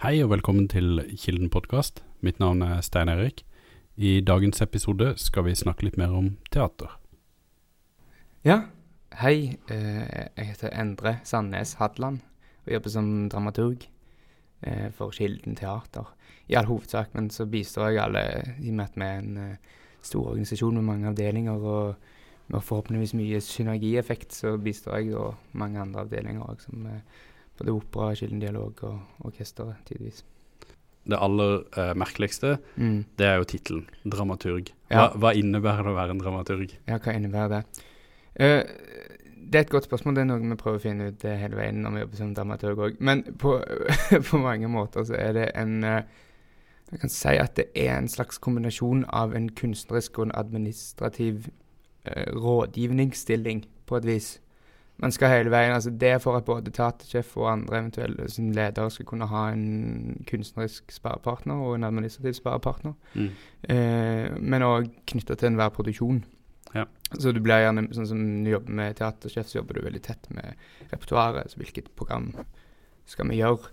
Hei og velkommen til Kilden podkast. Mitt navn er Stein Erik. I dagens episode skal vi snakke litt mer om teater. Ja, hei. Eh, jeg heter Endre Sandnes Hadland og jobber som dramaturg eh, for Kilden teater. I all hovedsak, men så bistår jeg alle i og med at vi er en eh, stor organisasjon med mange avdelinger og med forhåpentligvis mye synergieffekt, så bistår jeg da mange andre avdelinger òg, som både opera, Kilden dialog og orkesteret tidvis. Det aller eh, merkeligste, Mm. det er jo tittelen. Dramaturg. Hva, Ja. hva innebærer det å være en dramaturg? Ja, hva innebærer det? Uh, det er et godt spørsmål. Det er noe vi prøver å finne ut eh, hele veien når vi jobber som dramaturg òg. Men på, på mange måter så er det en eh, Jeg kan si at det er en slags kombinasjon av en kunstnerisk og en administrativ eh, rådgivningsstilling, på et vis. Man skal hele veien, altså Det er for at både teatersjef og andre eventuelle sin ledere skal kunne ha en kunstnerisk sparepartner og en administrativ sparepartner Mm. eh, men òg knytta til enhver produksjon. Ja. Så du blir gjerne, sånn som du jobber med teatersjef, så jobber du veldig tett med repertoaret. Altså hvilket program skal vi gjøre?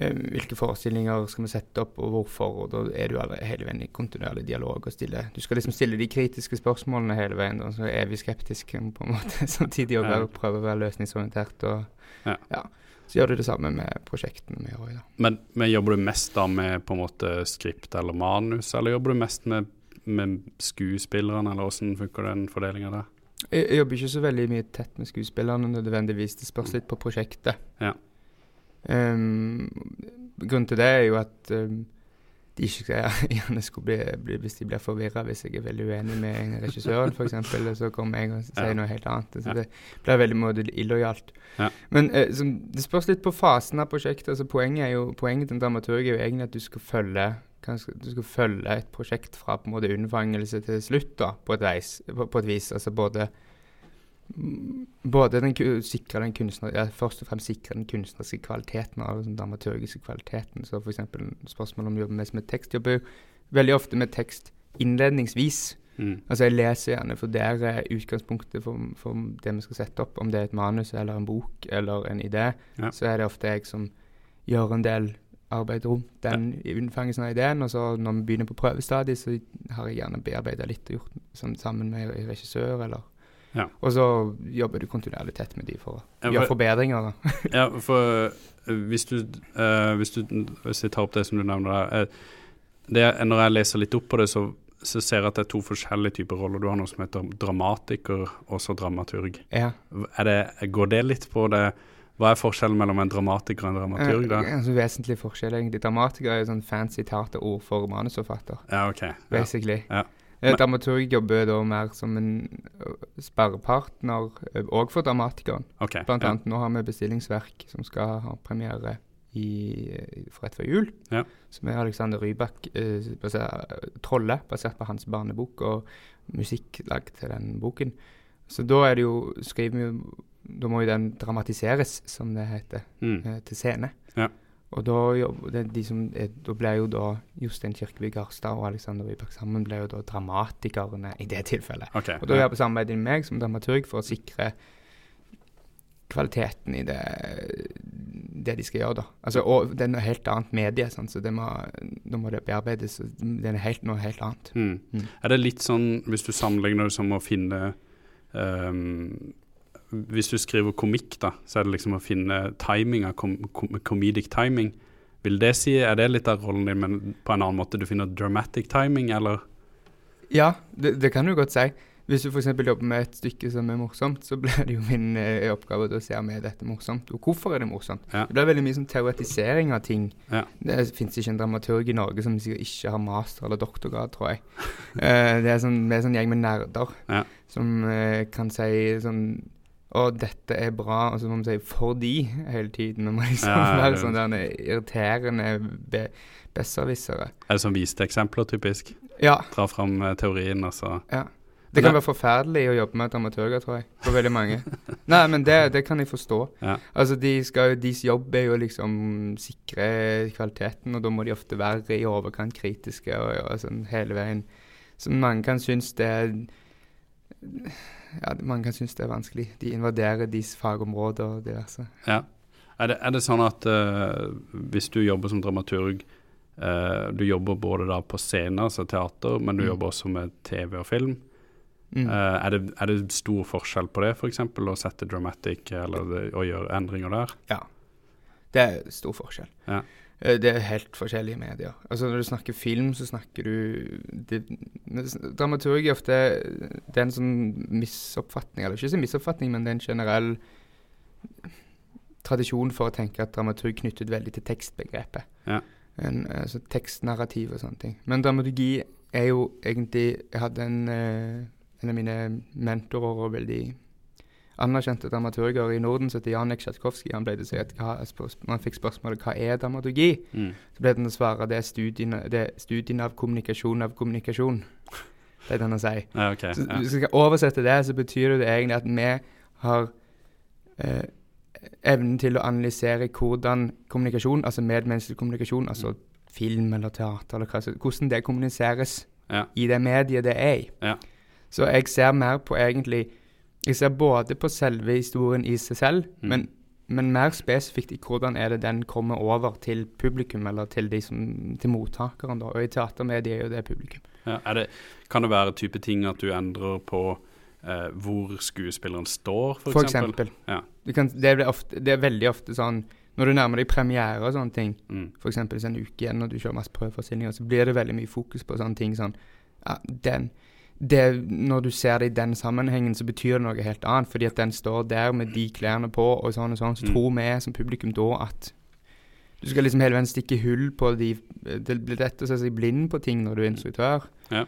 Eh, hvilke forestillinger skal vi sette opp, og hvorfor? Og da er du hele veien i kontinuerlig dialog og stille Du skal liksom stille de kritiske spørsmålene hele veien, og så er vi skeptiske på en måte, samtidig og Ja. prøve å være løsningsorientert. og Ja. Så gjør du det samme med prosjektene vi gjør i dag. Men, men jobber du mest da med på en måte skript eller manus, eller jobber du mest med, med skuespillerne, eller hvordan funker den fordelinga der? Jeg, jeg jobber ikke så veldig mye tett med skuespillerne nødvendigvis. Det spørs litt på prosjektet. Ja. Ehm, grunnen til det er jo at um, de ikke gjerne skulle bli, bli Hvis de blir forvirra hvis jeg er veldig uenig med regissøren, f.eks., så kommer jeg og sier Ja. noe helt annet. Så Ja. det blir veldig måte illojalt. Ja. Men eh, så, det spørs litt på fasen av prosjektet. Altså, poenget, er jo, poenget til en dramaturg er jo egentlig at du skal følge du skal følge et prosjekt fra på en måte unnfangelse til slutt, da, på et, veis, på, på et vis. Altså både både den, sikre den kunstner, ja, først og fremst sikre den kunstneriske kvaliteten og den dramaturgiske kvaliteten. Så f.eks. spørsmålet om å jobbe mest med tekst. Jobber jo veldig ofte med tekst innledningsvis. Mm. Altså Jeg leser gjerne, for der er utgangspunktet for, for det vi skal sette opp. Om det er et manus eller en bok eller en idé, Ja. så er det ofte jeg som gjør en del arbeid rundt den i unnfangelsen av ideen. Og så når vi begynner på prøvestadiet, så har jeg gjerne bearbeida litt og gjort sånn sammen med regissør, eller Ja. Og så jobber du kontinuerlig tett med de for å Ja, gjøre forbedringer. da. Ja, for eh, hvis du, uh, hvis du Hvis jeg tar opp det som du nevner der eh, det, Når jeg leser litt opp på det, så, så ser jeg at det er to forskjellige typer roller. Du har noe som heter dramatiker og så dramaturg. Ja. Det, går det litt på det Hva er forskjellen mellom en dramatiker og en dramaturg? da? Eh, altså, vesentlig forskjell, egentlig. Dramatiker er jo sånn fancy teaterord for manusforfatter. Ja, ok. Ja. basically. Ja. Eh, Men- Dramaturg jobber da mer som en ø, sperrepartner òg for dramatikeren. Okay, Blant ja. annet nå har vi bestillingsverk som skal ha premiere i, for rett før jul. Ja. Som er Alexander Rybak, eh, baser, 'Trolle', basert på hans barnebok, og musikk lagd til den boken. Så da er det jo skriver vi jo Da må jo den dramatiseres, som det heter Mm. eh, til scene. Ja. Og da, det, de som da ble jo da Jostein Kirkeby Garstad og Alexander Rybak sammen ble jo da dramatikerne i det tilfellet. Okay. Og da var jeg på samarbeid med meg som dramaturg for å sikre kvaliteten i det, det de skal gjøre, da. Altså, og det er noe helt annet medie, sånn, så det må, da må det bearbeides. Det er helt, noe helt annet. Mm. Mm. Er det litt sånn, hvis du sammenligner det som å finne ehm, Hvis du skriver komikk, da, så er det liksom å finne timing kom, kom, comedic timing. Vil det si, Er det litt av rollen din, men på en annen måte du finner dramatic timing, eller? Ja, det, det kan du godt si. Hvis du f.eks. jobber med et stykke som er morsomt, så blir det jo min eh, oppgave å se om er dette morsomt, og hvorfor er det morsomt. Ja. Det blir veldig mye sånn teoretisering av ting. Ja. Det fins ikke en dramaturg i Norge som sikkert ikke har master eller doktorgrad, tror jeg. Eh, det er sånn, vi er sånn gjeng med nerder Ja. som eh, kan si sånn å, dette er bra, og så må vi si 'fordi' hele tiden. Vi må liksom Ja, være det- sånn irriterende be besserwissere. Er det sånn viste eksempler, typisk? Ja. Dra fram eh, teorien, altså. Ja. Det kan være forferdelig å jobbe med dramaturger, tror jeg. For veldig mange. Nei, men det, det kan jeg forstå. Ja. Altså, de skal, Deres jobb er jo liksom sikre kvaliteten, og da må de ofte være i overkant kritiske og, og sånn hele veien. Så mange kan synes det er Ja, Man kan synes det er vanskelig. De invaderer deres fagområder og diverse. Ja. Er det, er det sånn at uh, hvis du jobber som dramaturg uh, Du jobber både da på scener, altså teater, men du Mm. jobber også med TV og film. Mm. Uh, er, det, er det stor forskjell på det, f.eks. å sette dramatic eller det, å gjøre endringer der? Ja. Det er stor forskjell. Ja. Eh, Det er helt forskjellige medier. Altså Når du snakker film, så snakker du det, Dramaturg er ofte Det er en sånn misoppfatning, eller ikke så misoppfatning, men det er en generell tradisjon for å tenke at dramaturg knyttet veldig til tekstbegrepet. Ja. En, altså tekstnarrativ og sånne ting. Men dramaturgi er jo egentlig Jeg hadde en, eh, en av mine mentorer og veldig anerkjente dramaturger i Norden, som heter Janek Tsjatkovskij. Han ble det hva, spørs- man fikk spørsmålet hva er dramaturgi, Mm. så ble den å svare det er studien, det er studien av kommunikasjon av kommunikasjon. Det er den å si. Ja, ok. Så Ja. Hvis jeg skal oversette det, så betyr det egentlig at vi har eh, evnen til å analysere hvordan kommunikasjon, altså medmenneskelig kommunikasjon, altså film eller teater eller hva, hvordan det kommuniseres Ja. i det mediet det er i. Ja. Så jeg ser mer på egentlig Jeg ser både på selve historien i seg selv, Mm. men, men mer spesifikt i hvordan er det den kommer over til publikum, eller til, de som, til mottakeren. da, Og i teatermediet er jo det publikum. Ja, det, kan det være type ting at du endrer på eh, hvor skuespilleren står, for, For eksempel? Ja. Det, kan, det, ofte, det er veldig ofte sånn Når du nærmer deg premiere og sånne ting, Mm. f.eks. en uke igjen når du kjører masse prøveforestillinger, så blir det veldig mye fokus på sånne ting sånn ja, den, det, Når du ser det i den sammenhengen, så betyr det noe helt annet, fordi at den står der med de klærne på og sånn og sånn, så Mm. tror vi som publikum da at du skal liksom hele veien stikke hull på de Det blir lett å se seg blind på ting når du er instruktør. Ja.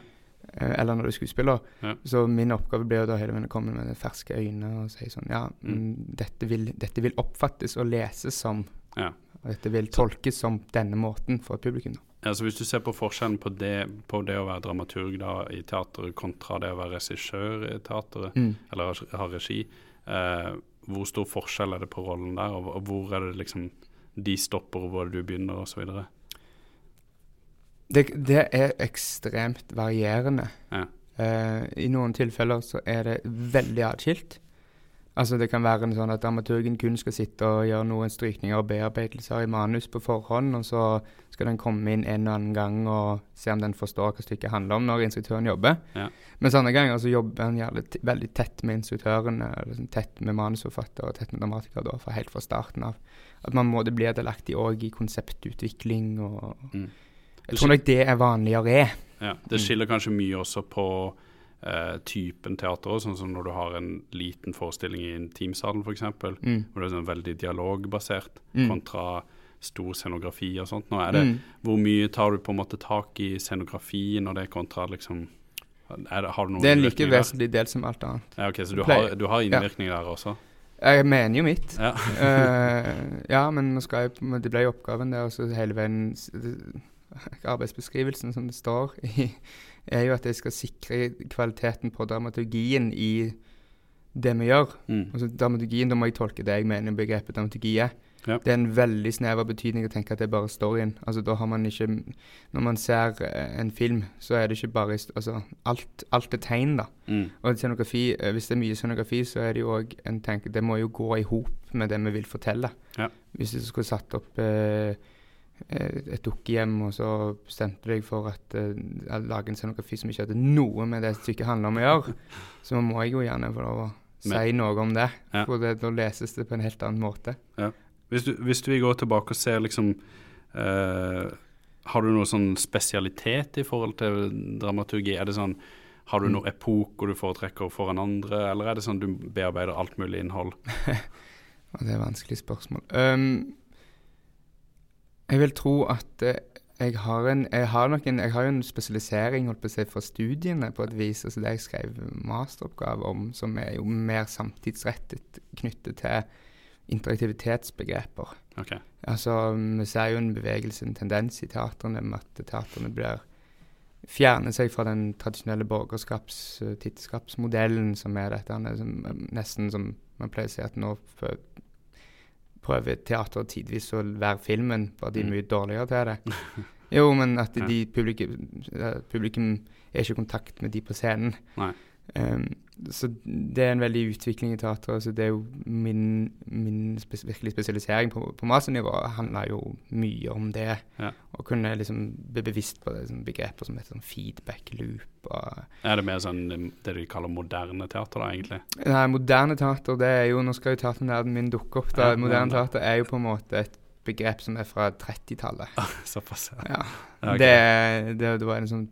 eh, Eller når du er skuespiller. Ja. Så min oppgave blir jo da hele veien å komme med ferske øyne og si sånn Ja, Mm. mm. dette, vil, dette vil oppfattes og leses som Ja. og dette vil tolkes som denne måten for et publikum. da. Ja, så Hvis du ser på forskjellen på det, på det å være dramaturg da, i teateret kontra det å være regissør i teateret, Mm. eller ha- regi, eh, hvor stor forskjell er det på rollen der, og, og hvor er det liksom de stopper, og hvor du begynner, osv.? Det, det er ekstremt varierende. Ja. Eh, I noen tilfeller så er det veldig atskilt. Altså Det kan være en sånn at dramaturgen kun skal sitte og gjøre noen strykninger og bearbeidelser i manus på forhånd, og så skal den komme inn en og annen gang og se om den forstår hva stykket handler om, når instruktøren jobber. Ja. Mens andre ganger så jobber han gjerne veldig tett med instruktøren, eller sånn tett med manusforfatter og tett med dramatiker da, fra helt fra starten av. At man må det bli delaktig òg i konseptutvikling og Mm. Jeg tror nok det er vanligere. Ja, Det skiller kanskje mye også på eh, typen teater, også, sånn som når du har en liten forestilling i Intimsalen f.eks., Mm. hvor det er sånn veldig dialogbasert, Mm. kontra stor scenografi og sånt. Nå er det, Mm. Hvor mye tar du på en måte tak i scenografien og det kontra liksom er Har du noen Det er en like vesentlig del som alt annet. Ja, ok, Så du har, du har innvirkning der også? Jeg mener jo mitt. Ja. uh, ja, men jeg, det ble jo oppgaven der, og så hele veien Arbeidsbeskrivelsen som det står i, er jo at jeg skal sikre kvaliteten på dramaturgien i det vi gjør. Mm. Altså dramaturgien, Da må jeg tolke det jeg mener begrepet dramaturgi er. Ja. Det er en veldig snever betydning å tenke at det er bare storyen. Altså da har man ikke Når man ser eh, en film, så er det ikke bare altså, alt, alt er tegn, da. Mm. Og scenografi, eh, hvis det er mye scenografi, så er det jo òg en tenke Det må jo gå i hop med det vi vil fortelle. Ja. Hvis du skulle satt opp eh, et dukkehjem, og så bestemte du deg for at eh, å lage en scenografi som ikke hadde noe med det stykket handler om å gjøre, så må jeg jo gjerne få lov å si noe om det. Ja. For det, da leses det på en helt annen måte. Hvis, du, hvis du vil gå tilbake og se liksom uh, Har du noe sånn spesialitet i forhold til dramaturgi? Er det sånn Har du noen noe epoker du foretrekker foran andre, eller er det sånn du bearbeider alt mulig innhold? Det er et vanskelig spørsmål. Um, jeg vil tro at eh, jeg har en Jeg har nok en, jeg har en spesialisering holdt på å si, fra studiene på et vis. altså Det jeg skrev masteroppgave om, som er jo mer samtidsrettet knyttet til interaktivitetsbegreper. Okay. Altså, Vi ser jo en bevegelse, en tendens i teatrene med at teatrene blir fjerner seg fra den tradisjonelle borgerskaps- eh, som er dette som, eh, nesten som man pleier å si at nå prøver teater tidvis å være filmen, bare de er Mm. mye dårligere til det. Jo, men at de publikum, eh, publikum er ikke i kontakt med de på scenen. Nei. Um, så det er en veldig utvikling i teatret. Så det er jo min, min spes virkelig spesialisering på, på masternivå handla jo mye om det. Ja. Å kunne liksom bli bevisst på det, sånn begreper som heter sånn feedback loop. Og, Er det mer sånn det de kaller moderne teater, da, egentlig? Nei, moderne teater, det er jo Nå skal jo teaternerden min dukke opp. da. Moderne teater er jo på en måte et begrep som er fra 30-tallet. Såpass, ja. Ja. Det, det, det var en sånn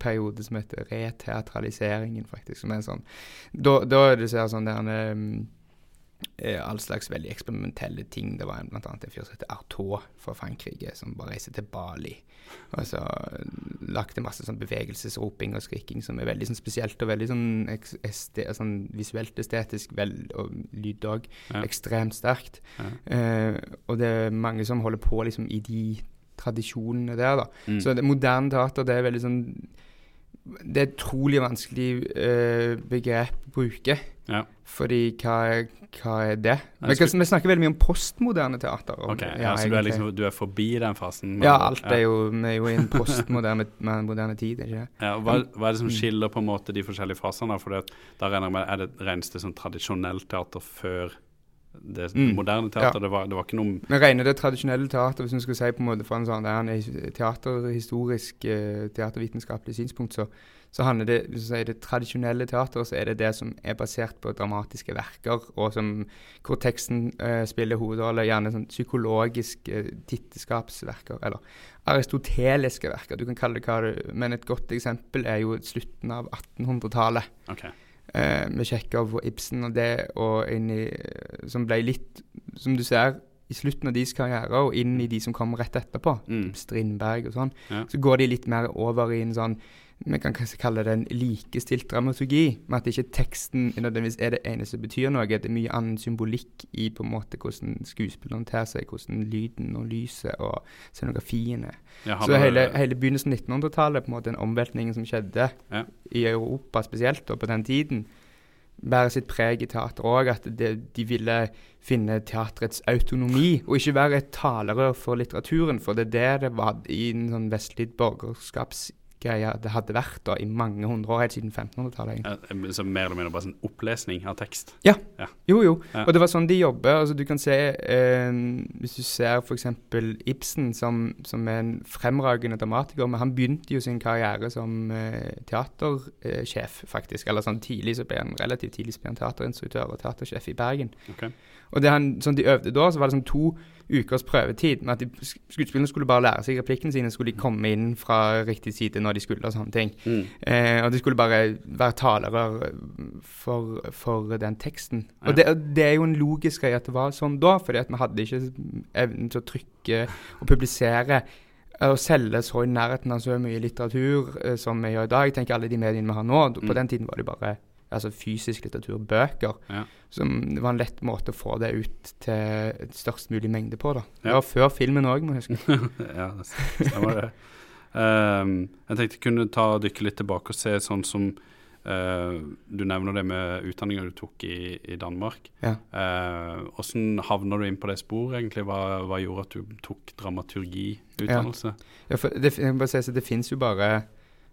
periode som heter reteatraliseringen, faktisk. Som er sånn Da, da er det sånn der um, all slags veldig eksperimentelle ting. Det var en, blant annet en fyr som heter Artaud fra Frankrike, som bare reiste til Bali. Og så lagde masse sånn bevegelsesroping og skriking som er veldig sånn spesielt og veldig sånn, este, sånn visuelt estetisk, vel, og lyd òg, Ja. ekstremt sterkt. Ja. Eh, og det er mange som holder på liksom i de tradisjonene der, da. Mm. Så det moderne teater, det er veldig sånn Det er et utrolig vanskelig uh, begrep å bruke. Ja. Fordi hva hva er det? Vi, kan, vi snakker veldig mye om postmoderne teater. om- Ok, ja, så du er, liksom, du er forbi den fasen? Ja, alt er jo Vi er jo i en postmoderne med moderne tid, ikke? Ja, hva, hva er det som Mm. skiller på en måte de forskjellige fasene? For det, da regner jeg med, Er det regnes det som tradisjonelt teater før det Mm. moderne teater? Det, var, det var ikke noe Vi regner det tradisjonelle teater, hvis vi skal si på en måte fra en sånn der, en teaterhistorisk, eh, teatervitenskapelig synspunkt, så, så handler det hvis vi sier det tradisjonelle teater, så er det det som er basert på dramatiske verker, og som, hvor teksten eh, spiller hovedrolle, gjerne sånn psykologiske eh, titteskapsverker, eller aristoteliske verker, du kan kalle det hva du Men et godt eksempel er jo slutten av 1800-tallet Ok. Eh, med Tsjekhov og Ibsen og det, og inn i, som ble litt, som du ser, i slutten av deres karriere og inn i de som kom rett etterpå, Mm. Strindberg og sånn, Ja. så går de litt mer over i en sånn vi kan kanskje kalle det en likestilt dramaturgi, med at ikke teksten nødvendigvis er det eneste som betyr noe. Det er mye annen symbolikk i på en måte hvordan skuespilleren ter seg, hvordan lyden og lyset og scenografien er. Ja, Så hele, hele begynnelsen av 1900-tallet, på en måte en omveltning som skjedde Ja. i Europa spesielt, og på den tiden, bærer sitt preg i teater òg. At det, de ville finne teatrets autonomi, og ikke være et talerør for litteraturen. For det er det det var i en sånn vestlig borgerskapsgreie det hadde vært da i mange hundre år, helt siden 1500-tallet. egentlig. Ja, så mer eller mindre bare sånn opplesning av tekst? ja, Jo, jo. Ja. Og det var sånn de jobber. Altså, du kan se eh, Hvis du ser f.eks. Ibsen, som, som er en fremragende dramatiker, men han begynte jo sin karriere som eh, teatersjef, faktisk. Eller sånn tidlig så ble han relativt tidlig så ble han teaterinstruktør og teatersjef i Bergen. Ok. Og det han, sånn de øvde da, så var det sånn to ukers prøvetid. med at de, Skuespillerne skulle bare lære seg replikkene sine, skulle de komme inn fra riktig side når de skulle og sånne ting. Mm. Eh, og de skulle bare være talere for, for den teksten. Ja. Og det, og det er jo en logisk greie at det var sånn da, fordi at vi hadde ikke evnen til å trykke og publisere å og selge så i nærheten av så mye litteratur eh, som vi gjør i dag. Tenker alle de mediene vi har nå. På Mm. den tiden var det bare altså fysisk litteratur, bøker. Ja. Som det var en lett måte å få det ut til et størst mulig mengde på. da. Det var før filmen òg, må jeg huske. ja, det stemmer det. um, jeg tenkte jeg kunne ta dykke litt tilbake og se sånn som uh, Du nevner det med utdanninga du tok i, i Danmark. Ja. Uh, Hvordan havna du inn på det sporet, egentlig? Hva, hva gjorde at du tok dramaturgiutdannelse? Ja, for det, jeg må bare si, så det finnes jo bare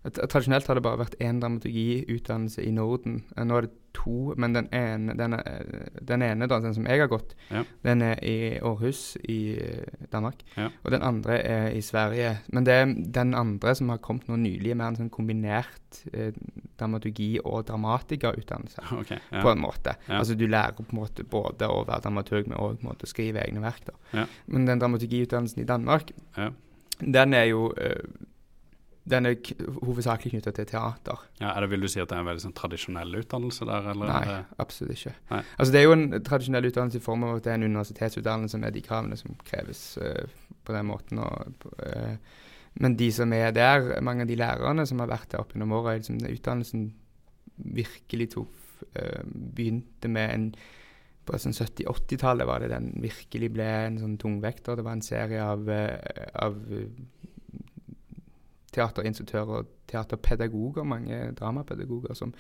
Tradisjonelt har det bare vært én dramaturgiutdannelse i Norden. Eh, Nå er det to, men den ene, den, er- den ene da, den som jeg har gått, Ja. den er i Århus i eh, Danmark. Ja. Og den andre er i Sverige. Men det er den andre som har kommet nå nylig, er mer en sånn kombinert eh, dramaturgi- og dramatikerutdannelse. Okay, ja. På en måte. Altså Du lærer på en måte både å være dramaturg, men òg å skrive egne verk. Men den dramaturgiutdannelsen i Danmark, Ja. den er jo eh, Den er hovedsakelig knytta til teater. Ja, det, vil du si at det er en veldig sånn tradisjonell utdannelse der, eller? Nei, absolutt ikke. Nei. Altså Det er jo en tradisjonell utdannelse i form av at det er en universitetsutdannelse med de kravene som kreves uh, på den måten. Og, uh, men de som er der, mange av de lærerne som har vært der opp gjennom åra, liksom, utdannelsen virkelig tok uh, Begynte med en på sånn 70-80-tallet var det den virkelig ble en sånn tungvekter. Det var en serie av, av teaterinstruktører og teaterpedagoger, mange dramapedagoger, som,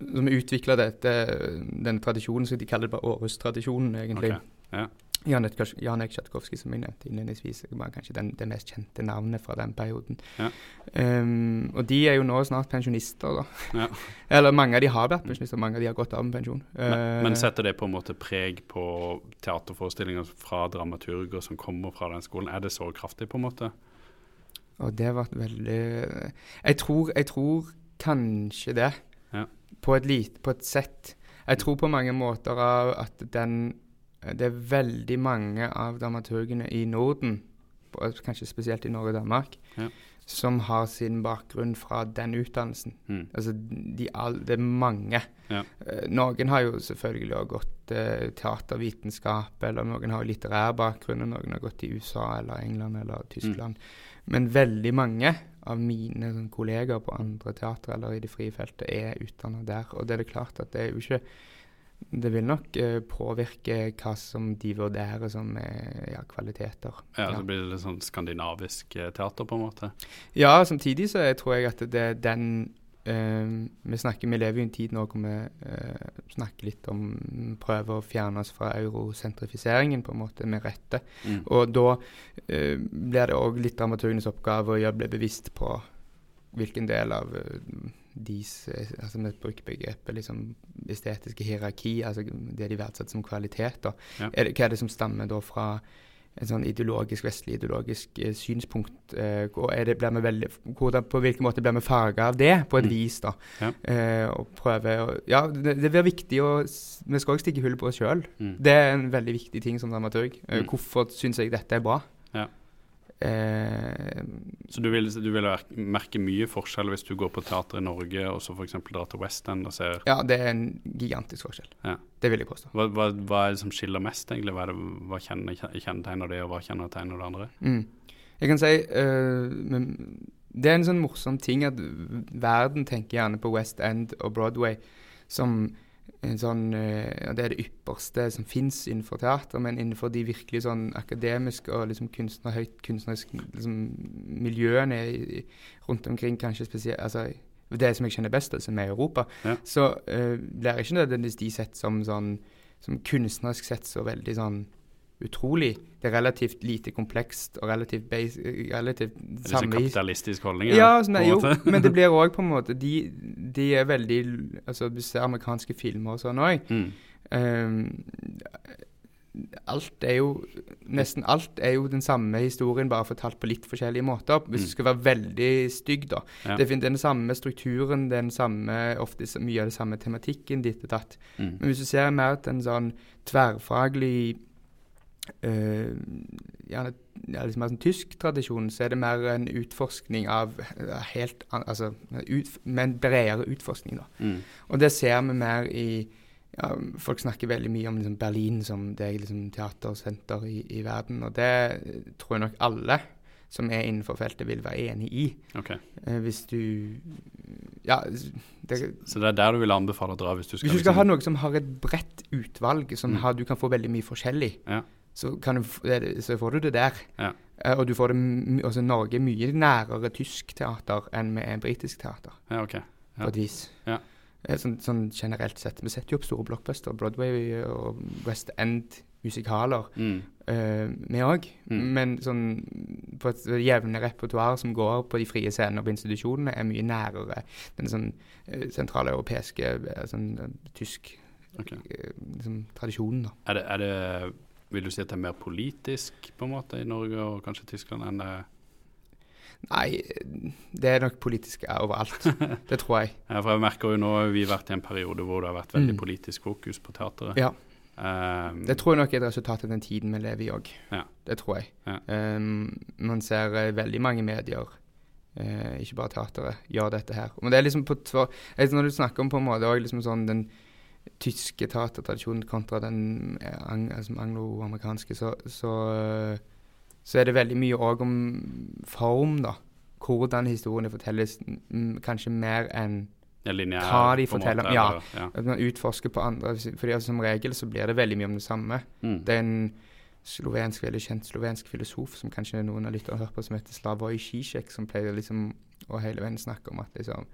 som utvikla denne tradisjonen, som de kaller det bare Århus-tradisjonen, egentlig. Okay. ja. Jan Erik Tsjatkovskij, som jeg nevnte innledningsvis, var kanskje den, det mest kjente navnet fra den perioden. Ja. Um, og de er jo nå snart pensjonister, da. Ja. Eller mange av de har vært pensjonister, mange av de har gått av med pensjon. Men, men Eh, setter det på en måte preg på teaterforestillinger fra dramaturger som kommer fra den skolen? Er det så kraftig, på en måte? Og det ble veldig Jeg tror, jeg tror kanskje det. Ja. På, et lit, på et sett. Jeg tror på mange måter av at den Det er veldig mange av dramaturgene i Norden, kanskje spesielt i Norge og Danmark, Ja. som har sin bakgrunn fra den utdannelsen. Mm. Altså, de all, det er mange. Ja. Eh, noen har jo selvfølgelig også gått eh, teatervitenskap, eller noen har litterær bakgrunn, og noen har gått i USA eller England eller Tyskland. Men veldig mange av mine sånn, kollegaer på andre teatre eller i det frie feltet er utdanna der. Og det er det klart at det er jo ikke Det vil nok uh, påvirke hva som de vurderer som uh, ja, kvaliteter. Ja, Ja. Så blir det litt sånn skandinavisk eh, teater, på en måte? Ja, samtidig så tror jeg at det er den eh, Vi snakker, vi lever i en tid nå hvor vi uh, snakker litt om Prøver å fjerne oss fra eurosentrifiseringen, på en måte, med rette. Mm. Og da uh, blir det òg litt dramaturgenes oppgave å bli bevisst på hvilken del av deres altså Vi bruker begrepet liksom estetiske hierarki, altså det de verdsetter som kvalitet. Ja. Er det, hva er det som stammer da fra en sånn ideologisk, vestlig ideologisk eh, synspunkt? Eh, hvor er det, veldig, hvordan, på hvilken måte blir vi farga av det, på et Mm. vis? da? Ja. Eh, og prøve å, Ja, det, det blir viktig å Vi skal også stikke hull på oss sjøl. Mm. Det er en veldig viktig ting som dramaturg. Eh, Mm. Hvorfor syns jeg dette er bra? Ja. Eh, Så du vil, du vil merke- mye forskjell hvis du går på teater i Norge og så f.eks. drar til West End og ser ja, det er en gigantisk forskjell. Ja. Det vil jeg påstå. hva, hva, hva er det som skiller mest, egentlig? Hva, det, hva kjenner, kjennetegner det, og hva kjennetegner det andre? Mm. Jeg kan si uh, Det er en sånn morsom ting at verden tenker gjerne på West End og Broadway som sånn eh, Det er det ypperste som fins innenfor teater, men innenfor de virkelig sånn akademiske og liksom kunstner, høyt kunstneriske liksom, miljøene i, rundt omkring, kanskje spesielt altså, Det som jeg kjenner best, som er Europa, Ja. så uh, blir ikke nødvendigvis de sett som sånn som kunstnerisk sett så veldig sånn utrolig. Det er relativt lite komplekst og relativt, base, relativt Er det samme kapitalistisk holdning? ja, sånn, en jo, men det blir òg på en måte de, de er veldig Altså, du ser amerikanske filmer og sånn òg. Mm. alt er jo Nesten alt er jo den samme historien, bare fortalt på litt forskjellige måter. Hvis Mm. du skal være veldig stygg, da. Ja. Det er den samme strukturen, den samme, ofte mye av den samme tematikken, ditt og datt. Mm. Men hvis du ser mer til en sånn tverrfaglig øh, gjerne ja, liksom sånn tysk tradisjon, så er det mer en utforskning av eh, helt Altså ut, med en bredere utforskning, da. Mm. Og det ser vi mer i ja, Folk snakker veldig mye om liksom Berlin som det er liksom teatersenter i, i verden, og det tror jeg nok alle som er innenfor feltet, vil være enig i. Okay. Eh, hvis du Ja, det, Så det er der du vil anbefale å dra hvis du skal, hvis du skal liksom- ha noe som har et bredt utvalg, som Mm. har, du kan få veldig mye forskjellig, Ja. Så, kan du, så får du det der. Ja. Eh, og du får det m- altså Norge er mye nærere tysk teater enn vi er britisk teater, Ja, ok. på et vis. Ja. Eh, Sånn, sånn generelt sett. Vi setter jo opp store blockbuster, Broadway og West End-musikaler. Mm. Uh, vi òg, Mm. men sånn på et jevne repertoar som går på de frie scenene og på institusjonene, er mye nærere den sånn uh, sentraleuropeiske, uh, sånn tysk okay. liksom, tradisjonen, da. Er det, er det Vil du si at det er mer politisk på en måte i Norge og kanskje Tyskland enn det Nei, det er nok politisk overalt. det tror jeg. Ja, for jeg merker jo nå har vi vært i en periode hvor det har vært veldig Mm. politisk fokus på teateret. Ja. Um, Det tror jeg nok er et resultat av den tiden vi lever i òg. Ja. Det tror jeg. Ja. Um, man ser eh, veldig mange medier, uh, ikke bare teateret, gjør dette her. Men det er liksom på tver... Når du snakker om på en måte også liksom sånn den tyske tatertradisjonen kontra den eh, altså angloamerikanske, så, så, eh, så er det veldig mye òg om form, da. Hvordan historiene fortelles, kanskje mer enn Linjær, hva de forteller måte, ja. eller- ja. at man utforsker på andre. fordi altså, Som regel så blir det veldig mye om det samme. Mm. Det er en slovensk, veldig kjent slovensk filosof som kanskje noen av lytterne har hørt på, som heter Slavoj Zizek, som pleier liksom å hele veien snakke om at liksom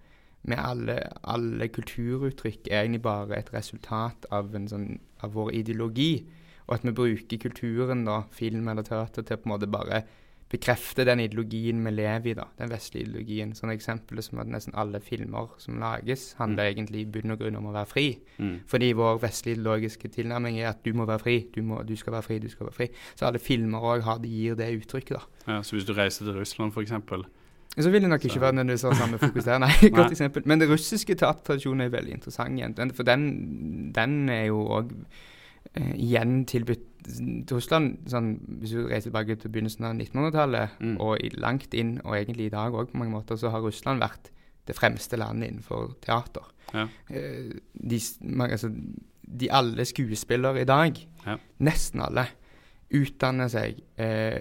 med alle, alle kulturuttrykk er egentlig bare et resultat av, en sånn, av vår ideologi. og at vi bruker kulturen, da, film eller teater, til å på en måte bare bekrefte den ideologien vi lever i, da, den vestlige ideologien. Sånn eksempel som at nesten alle filmer som lages, handler Mm. egentlig i bunn og grunn om å være fri. Mm. Fordi vår vestlige ideologiske tilnærming er at du må være fri, du, må, du skal være fri, du skal være fri. Så alle filmer òg gir det uttrykket, da. Ja, så hvis du reiser til Russland, f.eks. Så vil det nok ikke være nødvendigvis ha samme fokus der, nei. Nei. Godt eksempel. Men den russiske teatertradisjonen er veldig interessant. For den, den er jo òg eh, igjen tilbudt til Russland. Sånn, hvis du reiser tilbake til begynnelsen av 1900-tallet, Mm. og i, langt inn, og egentlig i dag òg på mange måter, så har Russland vært det fremste landet innenfor teater. Ja. Eh, de, man, altså, de alle skuespillere i dag, Ja. nesten alle, utdanner seg eh,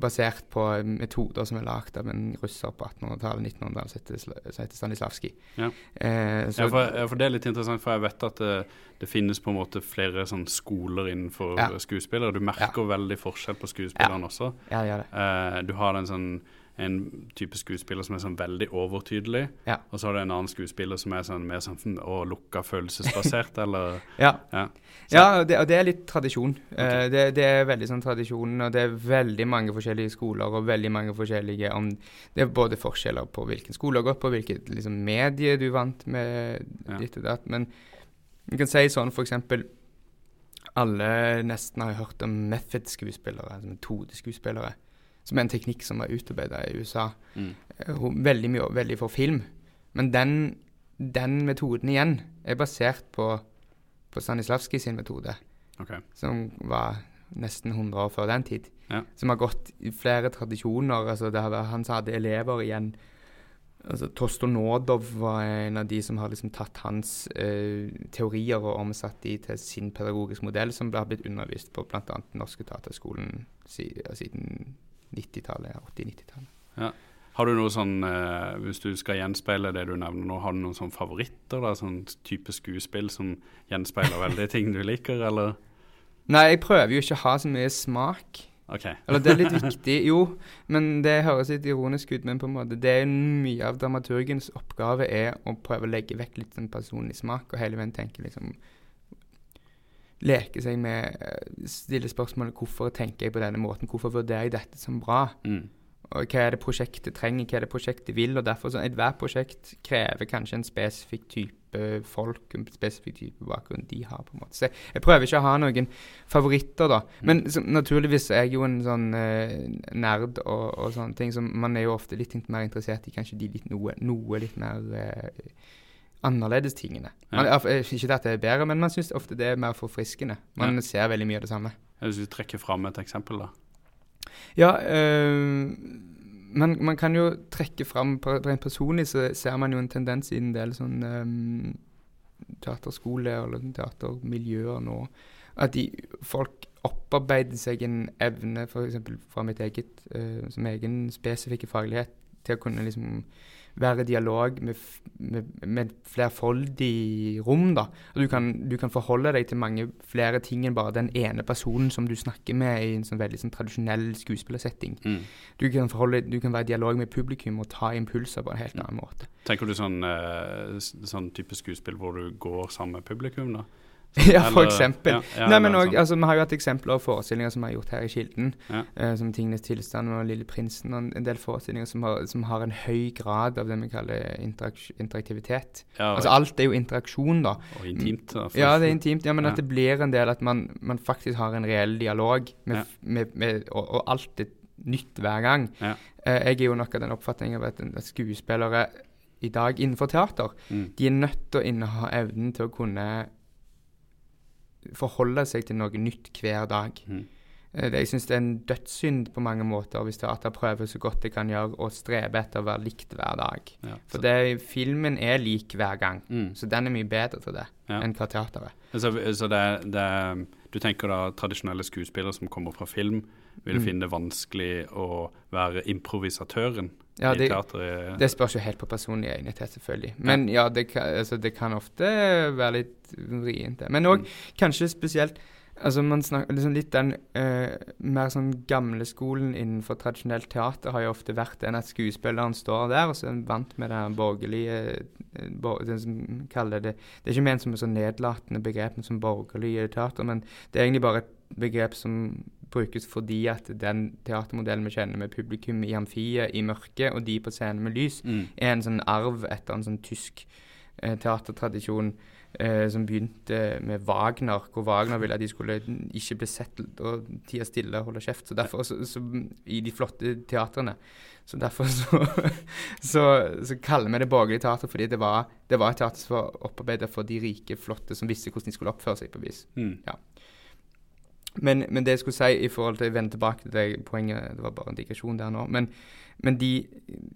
basert på metoder som er lagd av en russer på 1800-tallet, 1900-tallet, som heter Sla- Stanislavskij. Ja. Eh, Ja, ja, for det er litt interessant, for jeg vet at det, det finnes på en måte flere sånn skoler innenfor Ja. skuespillere. Du merker veldig forskjell på skuespillerne også. ja, det gjør det. Eh, du har den sånn en type skuespiller som er sånn veldig overtydelig, Ja. og så har du en annen skuespiller som er sånn mer sånn å, lukka følelsesbasert, eller Ja, ja. Ja det, og det er litt tradisjon. Eh, det, det er veldig sånn tradisjon, og det er veldig mange forskjellige skoler og veldig mange forskjellige om, Det er både forskjeller på hvilken skole du har gått på, hvilket liksom, medie du vant med, ditt og datt. Men du kan si sånn for eksempel Alle nesten har hørt om method-skuespillere, altså. Som er en teknikk som er utarbeida i USA. Mm. Eh, Veldig mye veldig for film. Men den, den metoden igjen er basert på, på Stanislavskij sin metode, okay. som var nesten 100 år før den tid. Ja. Som har gått i flere tradisjoner. altså det har vært, Han som hadde elever igjen altså Tostonodov var en av de som har liksom tatt hans eh, teorier og omsatt de til sin pedagogisk modell, som har blitt undervist på bl.a. Norske teaterskolen si, siden 90-tallet, 80-90-tallet. Har du noe sånn, eh, hvis du skal gjenspeile det du nevner nå, har du noen sånn favoritter? da, Sånn type skuespill som gjenspeiler veldig ting du liker, eller? Nei, jeg prøver jo ikke å ha så mye smak. OK. Eller det er litt viktig, jo, men det høres litt ironisk ut. Men på en måte, det er mye av dramaturgens oppgave er å prøve å legge vekk litt den personlig smak, og hele veien tenke liksom Leke seg med eh, Stille spørsmålet hvorfor tenker jeg på denne måten, hvorfor vurderer jeg dette som bra? Mm. Og hva er det prosjektet trenger, hva er det prosjektet vil? Og derfor sånn, Ethvert prosjekt krever kanskje en spesifikk type folk, en spesifikk type bakgrunn de har. på en måte. Så jeg, jeg prøver ikke å ha noen favoritter, da. Men så, naturligvis er jeg jo en sånn eh, nerd og, og sånne ting, så man er jo ofte litt mer interessert i kanskje de litt noe, noe litt mer eh, annerledes tingene. Man, Ja. eh, Ikke at det er bedre, men man syns ofte det er mer forfriskende. Man ser veldig mye av det samme. Hvis du trekker fram et eksempel, da. Ja, øh, man, man kan jo trekke fram Rent personlig så ser man jo en tendens i en del sånn øh, teaterskole eller teatermiljøer nå, at de, folk opparbeider seg en evne, f.eks. fra mitt eget, øh, som egen spesifikke faglighet, til å kunne liksom være i dialog med, med, med flerfoldig rom. da. Du kan, du kan forholde deg til mange flere ting enn bare den ene personen som du snakker med i en sånn veldig sånn tradisjonell skuespillersetting. Mm. Du kan, forholde, du kan være i dialog med publikum og ta impulser på en helt annen måte. Tenker du sånn, eh, sånn type skuespill hvor du går sammen med publikum, da? Ja, for Eller- eksempel. ja, ja, Nei, men også, altså, Vi har jo hatt eksempler og forestillinger som vi har gjort her i Kilden, Ja. uh, som Tingenes tilstand og Lille prinsen, og en- del forestillinger som har, som har en høy grad av det vi kaller interak interaktivitet. Altså Alt er jo interaksjon, da. og intimt. Da, Ja, det er intimt, ja, men at det blir en del at man, man faktisk har en reell dialog, med, med, med, og, og alt er nytt hver gang. Eh, jeg er jo nok av den oppfatning av at, at skuespillere i dag innenfor teater, Mm. de er nødt til å inneha evnen til å kunne forholde seg til noe nytt hver dag. Mm. Eh, Jeg syns det er en dødssynd på mange måter hvis teater prøver så godt det kan gjøre å strebe etter å være likt hver dag. Ja. For det, filmen er lik hver gang, Mm. så den er mye bedre til det Ja. enn hva teater er. Så, så det, det, du tenker da tradisjonelle skuespillere som kommer fra film, vil Mm. finne det vanskelig å være improvisatøren Ja, i det, teateret? det spørs jo helt på personlig egnethet, selvfølgelig. Men ja, det, kan, altså, det kan ofte være litt vrient. Men òg Mm. kanskje spesielt Altså man snakker liksom litt den uh, mer sånn gamle skolen innenfor tradisjonelt teater har jo ofte vært den at skuespilleren står der, og så er han vant med det borgerlige eh, bor, det som kaller det Det er ikke ment som et sånn nedlatende begrep som borgerlige teater, men det er egentlig bare et begrep som brukes fordi at den teatermodellen vi kjenner med publikum i amfiet i mørket og de på scenen med lys, Mm. er en sånn arv etter en sånn tysk eh, teatertradisjon eh, som begynte med Wagner, hvor Wagner ville at de skulle ikke bli sett og tie stille og holde kjeft. Så derfor, så, så, I de flotte teatrene. Så derfor så, så, så kaller vi det borgerlig teater fordi det var, det var et teater som var opparbeidet for de rike, flotte, som visste hvordan de skulle oppføre seg på vis. Mm. Men, men det jeg skulle si i forhold til å vende tilbake til det poenget, det var bare en digresjon der nå. Men, men de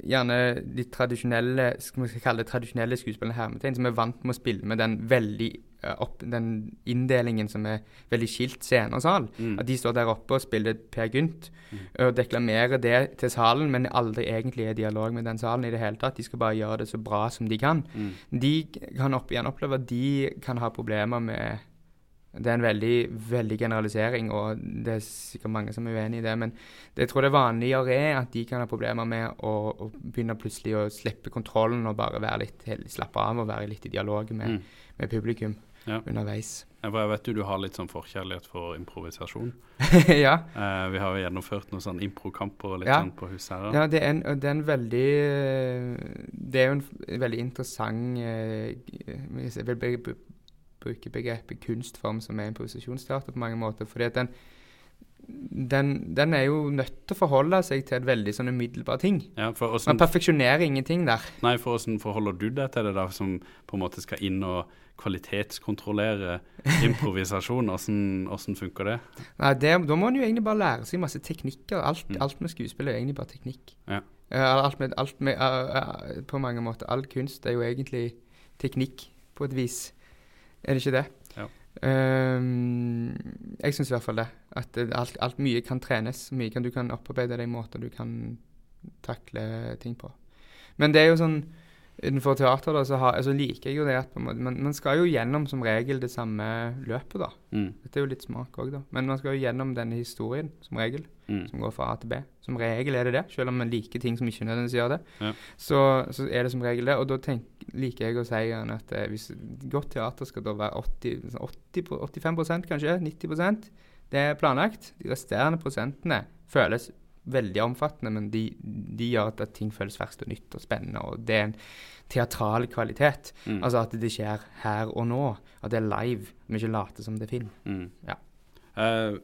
gjerne de tradisjonelle skal vi kalle det tradisjonelle skuespillerne hermetegn, som er vant med å spille med den veldig eh, opp, den inndelingen som er veldig skilt scene og sal. Mm. At de står der oppe og spiller Per Gynt og deklamerer det til salen, men aldri egentlig er i dialog med den salen i det hele tatt. De skal bare gjøre det så bra som de kan. Mm. De kan opp igjen oppleve at de kan ha problemer med Det er en veldig, veldig generalisering, og det er sikkert mange som er uenig i det. Men det jeg tror det vanligere er at de kan ha problemer med å, å begynne plutselig å slippe kontrollen og bare være litt slappe av og være litt i dialog med, Mm. med publikum Ja. underveis. Jeg vet jo du har litt sånn forkjærlighet for improvisasjon. ja. Eh, vi har jo gjennomført noen sånn improkamper og litt Ja. sånn på huset her. Ja, det er en, det er en veldig eh, Det er jo en veldig interessant eh, Jeg vil be, bu- bruke begrepet kunstform som er improvisasjonsteater på mange måter. fordi at den, den, den er jo nødt til å forholde seg til et veldig sånn umiddelbar ting. Ja, for Man perfeksjonerer ingenting der. nei, for hvordan forholder du deg til det, da, som på en måte skal inn og kvalitetskontrollere improvisasjon? Hvordan, hvordan funker det? Nei, det, Da må en jo egentlig bare lære seg masse teknikker. Alt, Mm. alt med skuespill er egentlig bare teknikk. Ja. Eh, alt med, alt med, eh, eh, på mange måter. All kunst er jo egentlig teknikk, på et vis. Er det ikke det? Ja. Um, jeg syns i hvert fall det. At alt, alt mye kan trenes. Mye kan, du kan opparbeide deg måter du kan takle ting på. Men det er jo sånn Innenfor teater da, så, har, så liker jeg jo det at måte, man, man skal jo gjennom som regel det samme løpet, da. Mm. Dette er jo litt smak òg, da. Men man skal jo gjennom denne historien, som regel. Mm. Som går fra A til B. Som regel er det det, selv om man liker ting som ikke nødvendigvis gjør det. Ja. Så, så er det som regel det. Og da tenk, liker jeg å si gjerne at eh, hvis godt teater skal da være 80, sånn 80 85% kanskje, 90% det er planlagt. De resterende prosentene føles veldig omfattende, men de, de gjør at, at ting føles ferskt og nytt og spennende. Og det er en teatral kvalitet. Mm. Altså at det skjer her og nå. At det er live. Vi ikke later som det er film. Mm. Ja. Uh,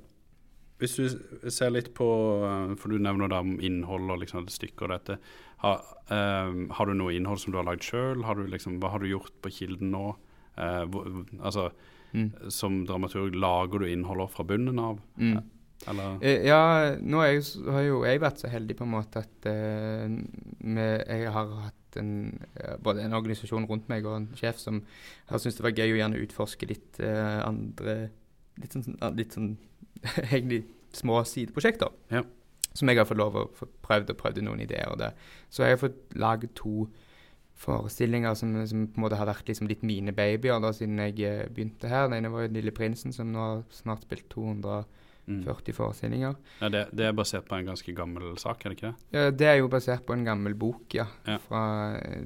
hvis du ser litt på eh, For du nevner da om innhold og liksom et stykke og dette. Har, eh, har du noe innhold som du har lagd sjøl? Liksom, hva har du gjort på Kilden nå? Uh, hvor, altså, Mm. som dramaturg, lager du innholdet fra bunnen av? Mm. Eller Eh, Ja, nå jeg, har jo jeg vært så heldig på en måte at eh, med, jeg har hatt en, eh, både en organisasjon rundt meg og en sjef som har syntes det var gøy å gjerne utforske litt eh, andre Litt sånn, litt sånn egentlig små sideprosjekter. Ja. Som jeg har fått lov å få prøvd og prøvd noen ideer. Og det. Så jeg har fått laget to forestillinger som, som på en måte har vært liksom litt mine babyer da, siden jeg begynte her. Den ene var jo 'Lille prinsen', som nå har snart spilt 200 mm. 40 forestillinger. ja, det, det er basert på en ganske gammel sak, er det ikke det? Ja, det er jo basert på en gammel bok, ja. Ja. Fra,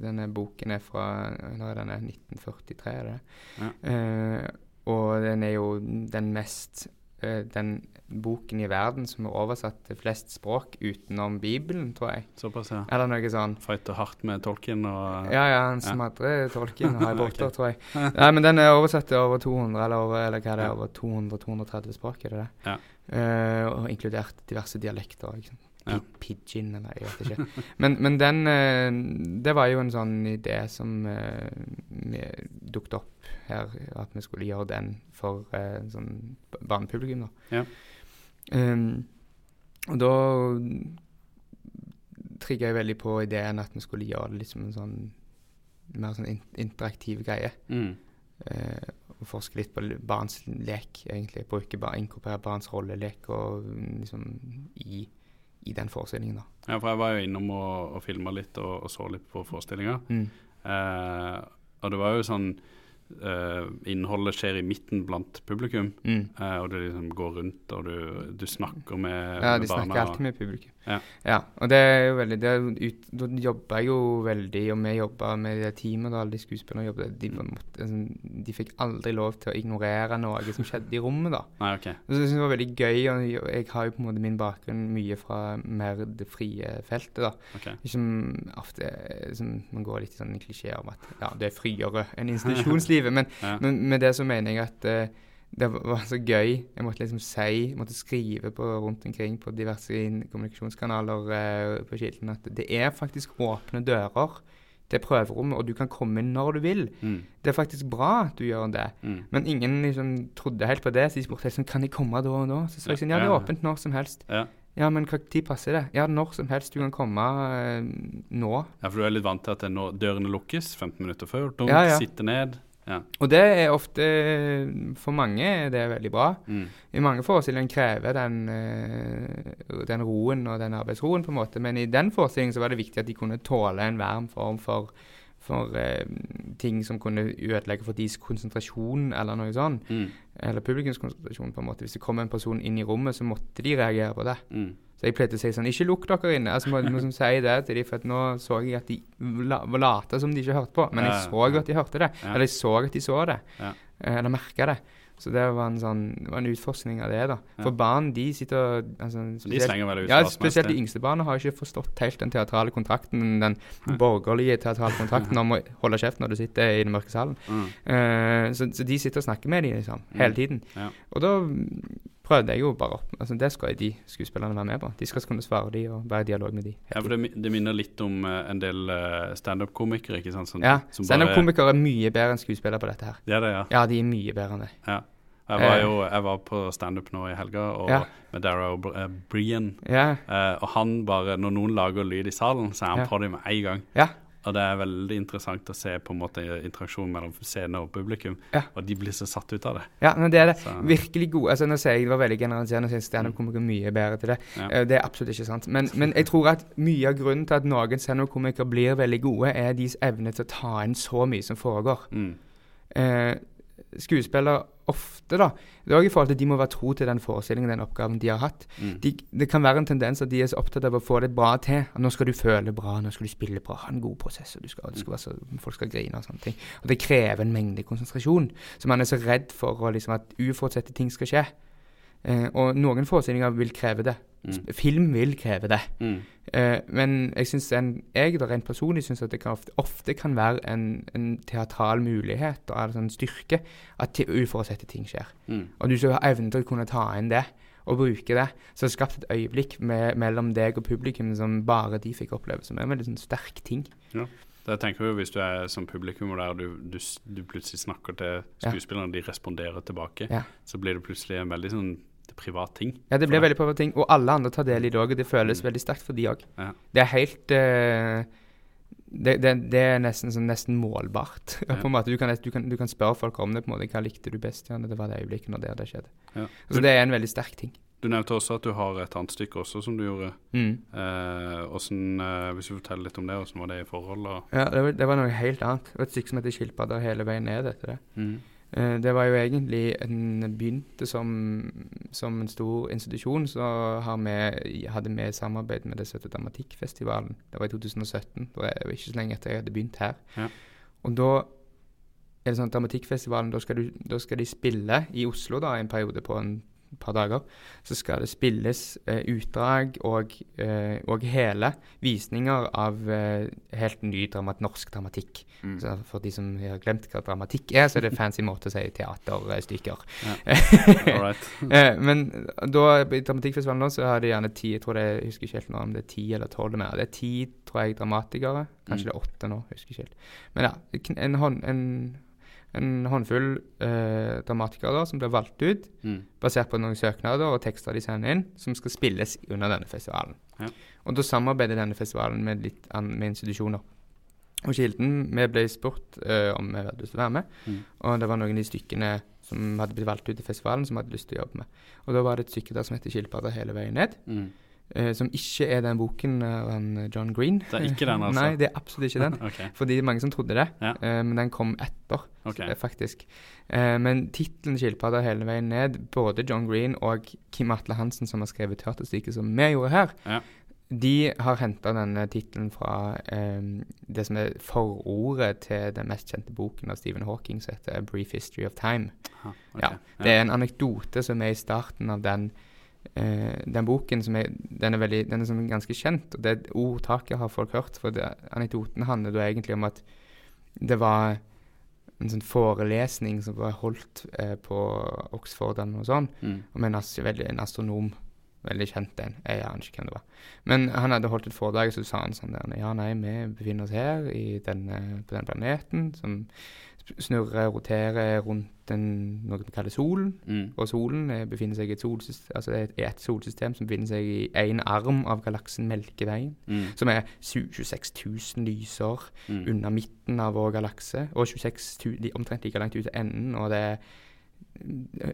denne boken er fra når er denne, 1943, er det? Ja. Uh, og den er jo den mest uh, Den boken i verden som er oversatt til flest språk utenom Bibelen, tror jeg. Såpass, ja. Eller noe sånn. Fighter hardt med tolken og Ja, ja, han Ja. tolken tolken har Potter, okay. tror jeg. Nei, men den er oversatt til over 200, eller, over, eller hva det er, over 200-230 språk, er det det? Ja. Uh, og inkludert diverse dialekter. Ikke sant? Ja. Pidgin, eller jeg vet ikke. men, men den eh, Det var jo en sånn idé som uh, dukket opp her, at vi skulle gjøre den for uh, sånn barnepublikum, da. Ja. Um, og da trigga jeg veldig på ideen at vi skulle gjøre det litt som en sånn mer sånn in interaktiv greie. mm. Uh, og forske litt på barns lek, egentlig. Bruke ba inkorporere barns rollelek og mm, liksom i, i den forestillingen, da. Ja, for jeg var jo innom og, og filma litt og, og så litt på forestillinga. Mm. Uh, og det var jo sånn eh, Innholdet skjer i midten blant publikum. Mm. Uh, og du liksom går rundt og du, du snakker med, Ja, med de snakker alltid med publikum. Ja. og det er jo veldig Da jobba jeg jo veldig, og vi jobba med det teamet, da, alle de skuespillerne jobbet de, altså, de fikk aldri lov til å ignorere noe som skjedde i rommet, da. Nei, OK. Og så synes jeg det var veldig gøy, og jeg- har jo på en måte min bakgrunn mye fra mer det frie feltet, da. Ikke Som ofte som man går litt i sånne klisjeer om at ja, det er friere enn institusjonslivet. Men, Ja. men med det så mener jeg at uh, det var så gøy. Jeg måtte liksom si, jeg måtte skrive på, rundt omkring på diverse kommunikasjonskanaler uh, på Kilden at det er faktisk åpne dører til prøverommet, og du kan komme inn når du vil. Mm. Det er faktisk bra at du gjør det. Mm. Men ingen liksom trodde helt på det, så de spurte helt sånn Kan jeg komme da og da? Så sa jeg sånn Ja, det er åpent når som helst. Ja. Ja, men hva tid passer det? Ja, når som helst. Du kan komme eh, nå. ja, for du er litt vant til at det når dørene lukkes 15 minutter før. Dunk, Ja, ja. sitte ned. Ja. Og det er ofte For mange er det veldig bra. Mm. I mange forestillinger krever den, eh, den roen og den arbeidsroen, på en måte. Men i den forestillingen så var det viktig at de kunne tåle en varm form for, for eh, ting som kunne ødelegge for deres konsentrasjon, eller noe sånt. Mm. Eller publikumskonsentrasjon, på en måte. Hvis det kom en person inn i rommet, så måtte de reagere på det. Mm. Så jeg pleide å si sånn Ikke lukk dere inne. Altså, må, må som si det til dem, for at nå så jeg at de la, lata som de ikke hørte på. Men jeg så at de hørte det. Eller jeg så at de så det. Eh, Eller merka det. Så det var en sånn var en utforskning av det, da. Ja. For barn, de sitter altså, Så de slenger vel ut ja, spesielt de yngste barna har ikke forstått helt den teatrale kontrakten, den borgerlige teatrale kontrakten om å holde kjeft når du sitter i den mørke salen. Mm. Uh, så, så de sitter og snakker med dem liksom, Mm. hele tiden. Ja. Og da prøvde jeg jo bare opp. Altså, det skal de skuespillerne være med på. De skal kunne svare de og være i dialog med de. Ja, for det, det minner litt om uh, en del uh, standup-komikere, ikke sant? Som, Ja, bare- Standup-komikere er mye bedre enn skuespillere på dette her. Det er det, ja. Ja, de er mye bedre enn det. ja. Jeg var Eh. jo jeg var på standup nå i helga og Ja. med Dara O'Brien. Ja, Uh, og han bare, når noen lager lyd i salen, så er han Ja. på det med en gang. Og det er veldig interessant å se på en måte interaksjonen mellom scene og publikum. Ja. Og de blir så satt ut av det. ja men det er det. Så- Virkelig gode altså Nå sier jeg det var veldig generaliserende, sier standup-komikere er mye bedre til det. Ja. Uh, det er absolutt ikke sant. Men, men jeg tror at mye av grunnen til at noen standup-komikere blir veldig gode, er deres evne til å ta inn så mye som foregår. Mm. eh, skuespillere ofte, da Det er også i forhold til at de må være tro til den forestillingen, den oppgaven de har hatt. Mm. De, det kan være en tendens at de er så opptatt av å få det bra til. At nå skal du føle bra, nå skal du spille bra, ha en god prosess, og du skal, skal være så, folk skal grine og sånne ting. Og det krever en mengde konsentrasjon. Så man er så redd for å, liksom, at uforutsette ting skal skje. Eh, og noen forestillinger vil kreve det. Mm. Film vil kreve det. Mm. Eh, men jeg syns jeg da rent personlig synes at det kan ofte, ofte kan være en, en teatral mulighet og en sånn styrke at uforutsette ting skjer. Mm. Og du skal ha evnen til å kunne ta inn det og bruke det. Så det er skapt et øyeblikk med, mellom deg og publikum som bare de fikk oppleve, som er en veldig sånn sterk ting. Ja. Det tenker jeg Hvis du er som publikum der du, du, du plutselig snakker til skuespillerne, ja. de responderer tilbake, Ja. så blir det plutselig en veldig sånn privat ting. Ja, det blir veldig privat ting, og alle andre tar del i det òg, og det føles Mm. veldig sterkt for de òg. Ja. Det er helt uh, det, det, det er nesten, sånn, nesten målbart. Ja. på en måte. Du kan, du, kan, du kan spørre folk om det. på en måte, Hva likte du best? Ja, det var det øyeblikket når det, det skjedde. Ja. Så det er en veldig sterk ting. Du nevnte også at du har et annet stykke også som du gjorde. Mm. Eh, hvordan, eh, hvis du forteller litt om det, hvordan var det i forhold? Og, Ja, det var, det var noe helt annet. Det var et stykke som heter 'Skilpadder hele veien ned' etter det. Mhm. Eh, Det var jo egentlig en begynte som, som en stor institusjon. Så har vi, hadde vi samarbeid med det som heter Dramatikkfestivalen. Det var i 2017. Det var ikke så lenge etter jeg hadde begynt her. Ja. Og da er det sånn at Dramatikkfestivalen, da skal, du, da skal de spille i Oslo da, en periode på en par dager. Så skal det spilles eh, utdrag og, eh, og hele visninger av eh, helt ny dramat, norsk dramatikk. Mm. Så for de som har glemt hva dramatikk er, så er det en fancy måte å si teaterstykker. Right. Eh, men da, i Dramatikkfestivalen nå, så har de gjerne ti, jeg tror det jeg husker ikke helt nå om det er ti eller tolv mer. Det er ti, tror jeg, dramatikere. Kanskje Mm. det er åtte nå, jeg husker ikke helt. Men ja, en, hånd, en, en håndfull eh, dramatikere som blir valgt ut, Mm. basert på noen søknader og tekster de sender inn, som skal spilles under denne festivalen. Ja. Og da samarbeider denne festivalen med, litt an, med institusjoner. Og Kilden, vi ble spurt eh, om vi hadde lyst til å være med, Mm. og det var noen av de stykkene som hadde blitt valgt ut til festivalen, som hadde lyst til å jobbe med. Og da var det et stykke der som heter 'Skilpadder hele veien ned', Mm. Eh, som ikke er den boken av eh, John Green. Det er ikke den, altså? Nei, det er absolutt ikke den. okay. Fordi mange som trodde det, Ja. eh, men den kom etter, ok. eh, faktisk. Men tittelen 'Skilpadder hele veien ned', både John Green og Kim Atle Hansen, som har skrevet teaterstykket som vi gjorde her, Ja. De har henta denne tittelen fra um, det som er forordet til den mest kjente boken av Stephen Hawking, som heter 'A Brief History of Time'. Aha, okay. Ja, Det er en anekdote som er i starten av den, eh, den boken. Som er, den er, veldig, den er som ganske kjent. og Det ordtaket har folk hørt. For det, anekdoten handler da egentlig om at det var en sånn forelesning som var holdt eh, på Oxford eller noe sånt, Mm. om en, veldig, en astronom. Veldig kjent en. Jeg aner ikke hvem det var. Men han hadde holdt et foredrag, så sa han sånn der Ja, nei, vi befinner oss her i denne, på den planeten som snurrer, roterer rundt den, noe vi kaller solen. Mm. Og solen eh, befinner seg i et, solsystem, altså et, et solsystem som befinner seg i én arm av galaksen Melkeveien, Mm. som er 26 000 lysår Mm. unna midten av vår galakse, og 26 000, li- omtrent like langt ut til enden, og det er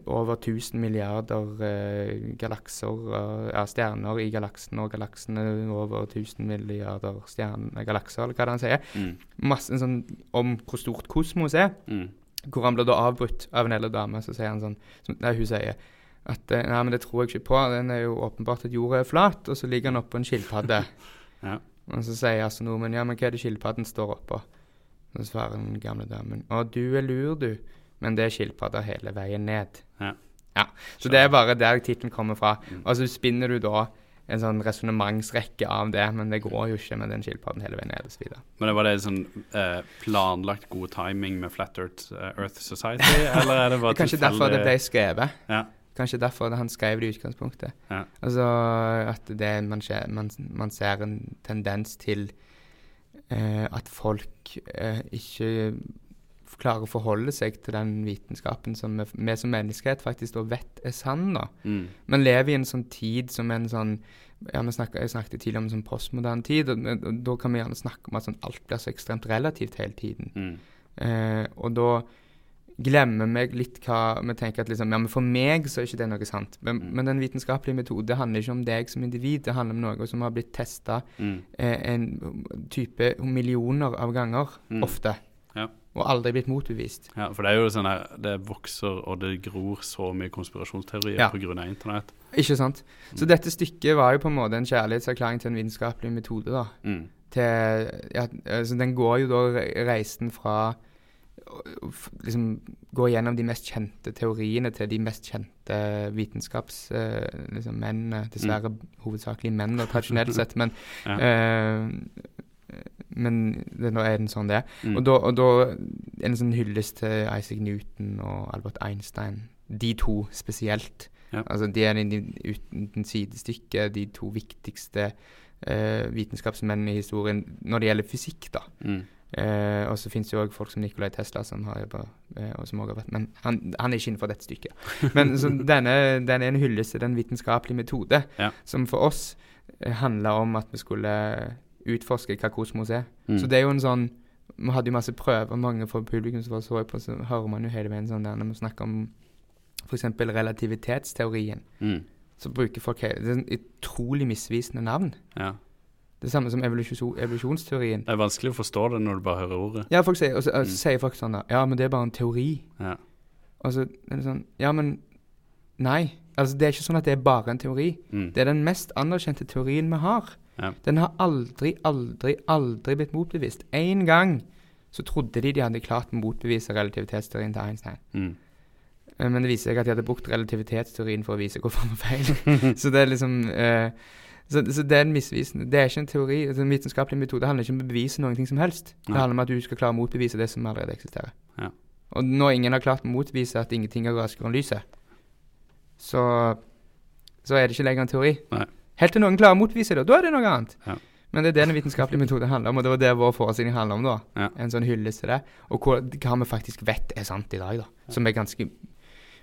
over 1000 milliarder eh, galakser, ja, stjerner i galaksen, og galaksen er over 1000 milliarder stjerner, galakser, eller hva det han sier. Mm. Masse sånn om hvor stort kosmos er. Mm. Hvor han blir da avbrutt av en eldre dame. Så sier han sånn som, Nei, hun sier at eh, Nei, men det tror jeg ikke på. Den er jo åpenbart at jorda er flat, og så ligger han oppå en skilpadde. Ja. Og så sier astronomen ja, men hva er det skilpadden står oppå? Så svarer den gamle damen å, du er lur, du. Men det er skilpadder hele veien ned. Ja. Ja, Så det er bare der tittelen kommer fra. Mm. Og så spinner du da en sånn resonnementsrekke av det, men det går jo ikke med den skilpadden hele veien ned og så videre. Men det var det sånn eh, planlagt god timing med Flat Earth, eh, Earth Society, eller er det bare Kanskje derfor det ble skrevet. Ja. Kanskje derfor han skrev det i utgangspunktet. Ja. Altså at det, man, skje- man, man ser en tendens til eh, at folk eh, ikke klarer å forholde seg til den vitenskapen som vi, vi som menneskehet faktisk da vet er sann. da. Mm. Man lever i en sånn tid som en sånn ja, vi snakket, Jeg snakket tidligere om en sånn postmoderne tid, og, og, og da kan vi gjerne snakke om at sånn, alt blir så ekstremt relativt hele tiden. Mm. Eh, og da glemmer vi litt hva Vi tenker at liksom, ja, men for meg så er ikke det noe sant. Men, Mm. men den vitenskapelige metode handler ikke om deg som individ. Det handler om noe som har blitt testa Mm. eh, en type millioner av ganger, Mm. ofte. Og aldri blitt motbevist. Ja, for det er jo sånn her Det vokser og det gror så mye konspirasjonsteorier Ja. av internett. Ikke sant? Så Mm. dette stykket var jo på en måte en kjærlighetserklæring til en vitenskapelig metode. da. Mm. Til, ja, altså den går jo da reisen fra liksom Går gjennom de mest kjente teoriene til de mest kjente vitenskapsmennene. liksom, Dessverre Dessverre hovedsakelig menn, da, tradisjonelt sett, men Ja. eh, Men det, nå er den sånn det er. Mm. Og da, og da en sånn hyllest til Isaac Newton og Albert Einstein. De to spesielt. Ja. Altså De er uten sidestykke de to viktigste uh, vitenskapsmennene i historien når det gjelder fysikk. da. Mm. Uh, og så finnes det òg folk som Nikolai Tesla, som har jobba uh, og som også har vært Men han, han er ikke innenfor dette stykket. Men så denne, denne er en hyllest til den vitenskapelige metode, Ja. som for oss eh, handla om at vi skulle utforske hva kosmos er. Mm. Så det er jo en sånn Vi hadde jo masse prøver, mange fra publikum som så på, så hører man jo hele veien sånn der når vi snakker om f.eks. relativitetsteorien. Mm. Så bruker folk hele Det er et utrolig misvisende navn. Ja. Det samme som evolusjon, evolusjonsteorien. Det er vanskelig å forstå det når du bare hører ordet. Ja, folk sier, og så, og så Mm. sier folk sånn da, Ja, men det er bare en teori. Ja. Og så er det sånn Ja, men Nei. Altså, det er ikke sånn at det er bare en teori. Mm. Det er den mest anerkjente teorien vi har. Ja. Den har aldri, aldri, aldri blitt motbevist. Én gang så trodde de de hadde klart å motbevise relativitetsteorien til Einstein. Mm. Eh, Men det viser seg at de hadde brukt relativitetsteorien for å vise hvorfor han var feil. så det er liksom uh, så, så det er en misvisende Det er ikke en teori. Altså, en vitenskapelig metode handler ikke om å bevise noen ting som helst. Det handler om at du skal klare å motbevise det som allerede eksisterer. Ja. Og når ingen har klart å motbevise at ingenting er raskere enn lyset, så, så er det ikke lenger en teori. Nei. Helt til noen klarer å motvise det, og da er det noe annet. Ja. Men det er det den vitenskapelige metoden handler om, og det var det vår forestilling handler om da. Ja. En sånn hyllest til det. Og hva, hva vi faktisk vet er sant i dag, da. Som er ganske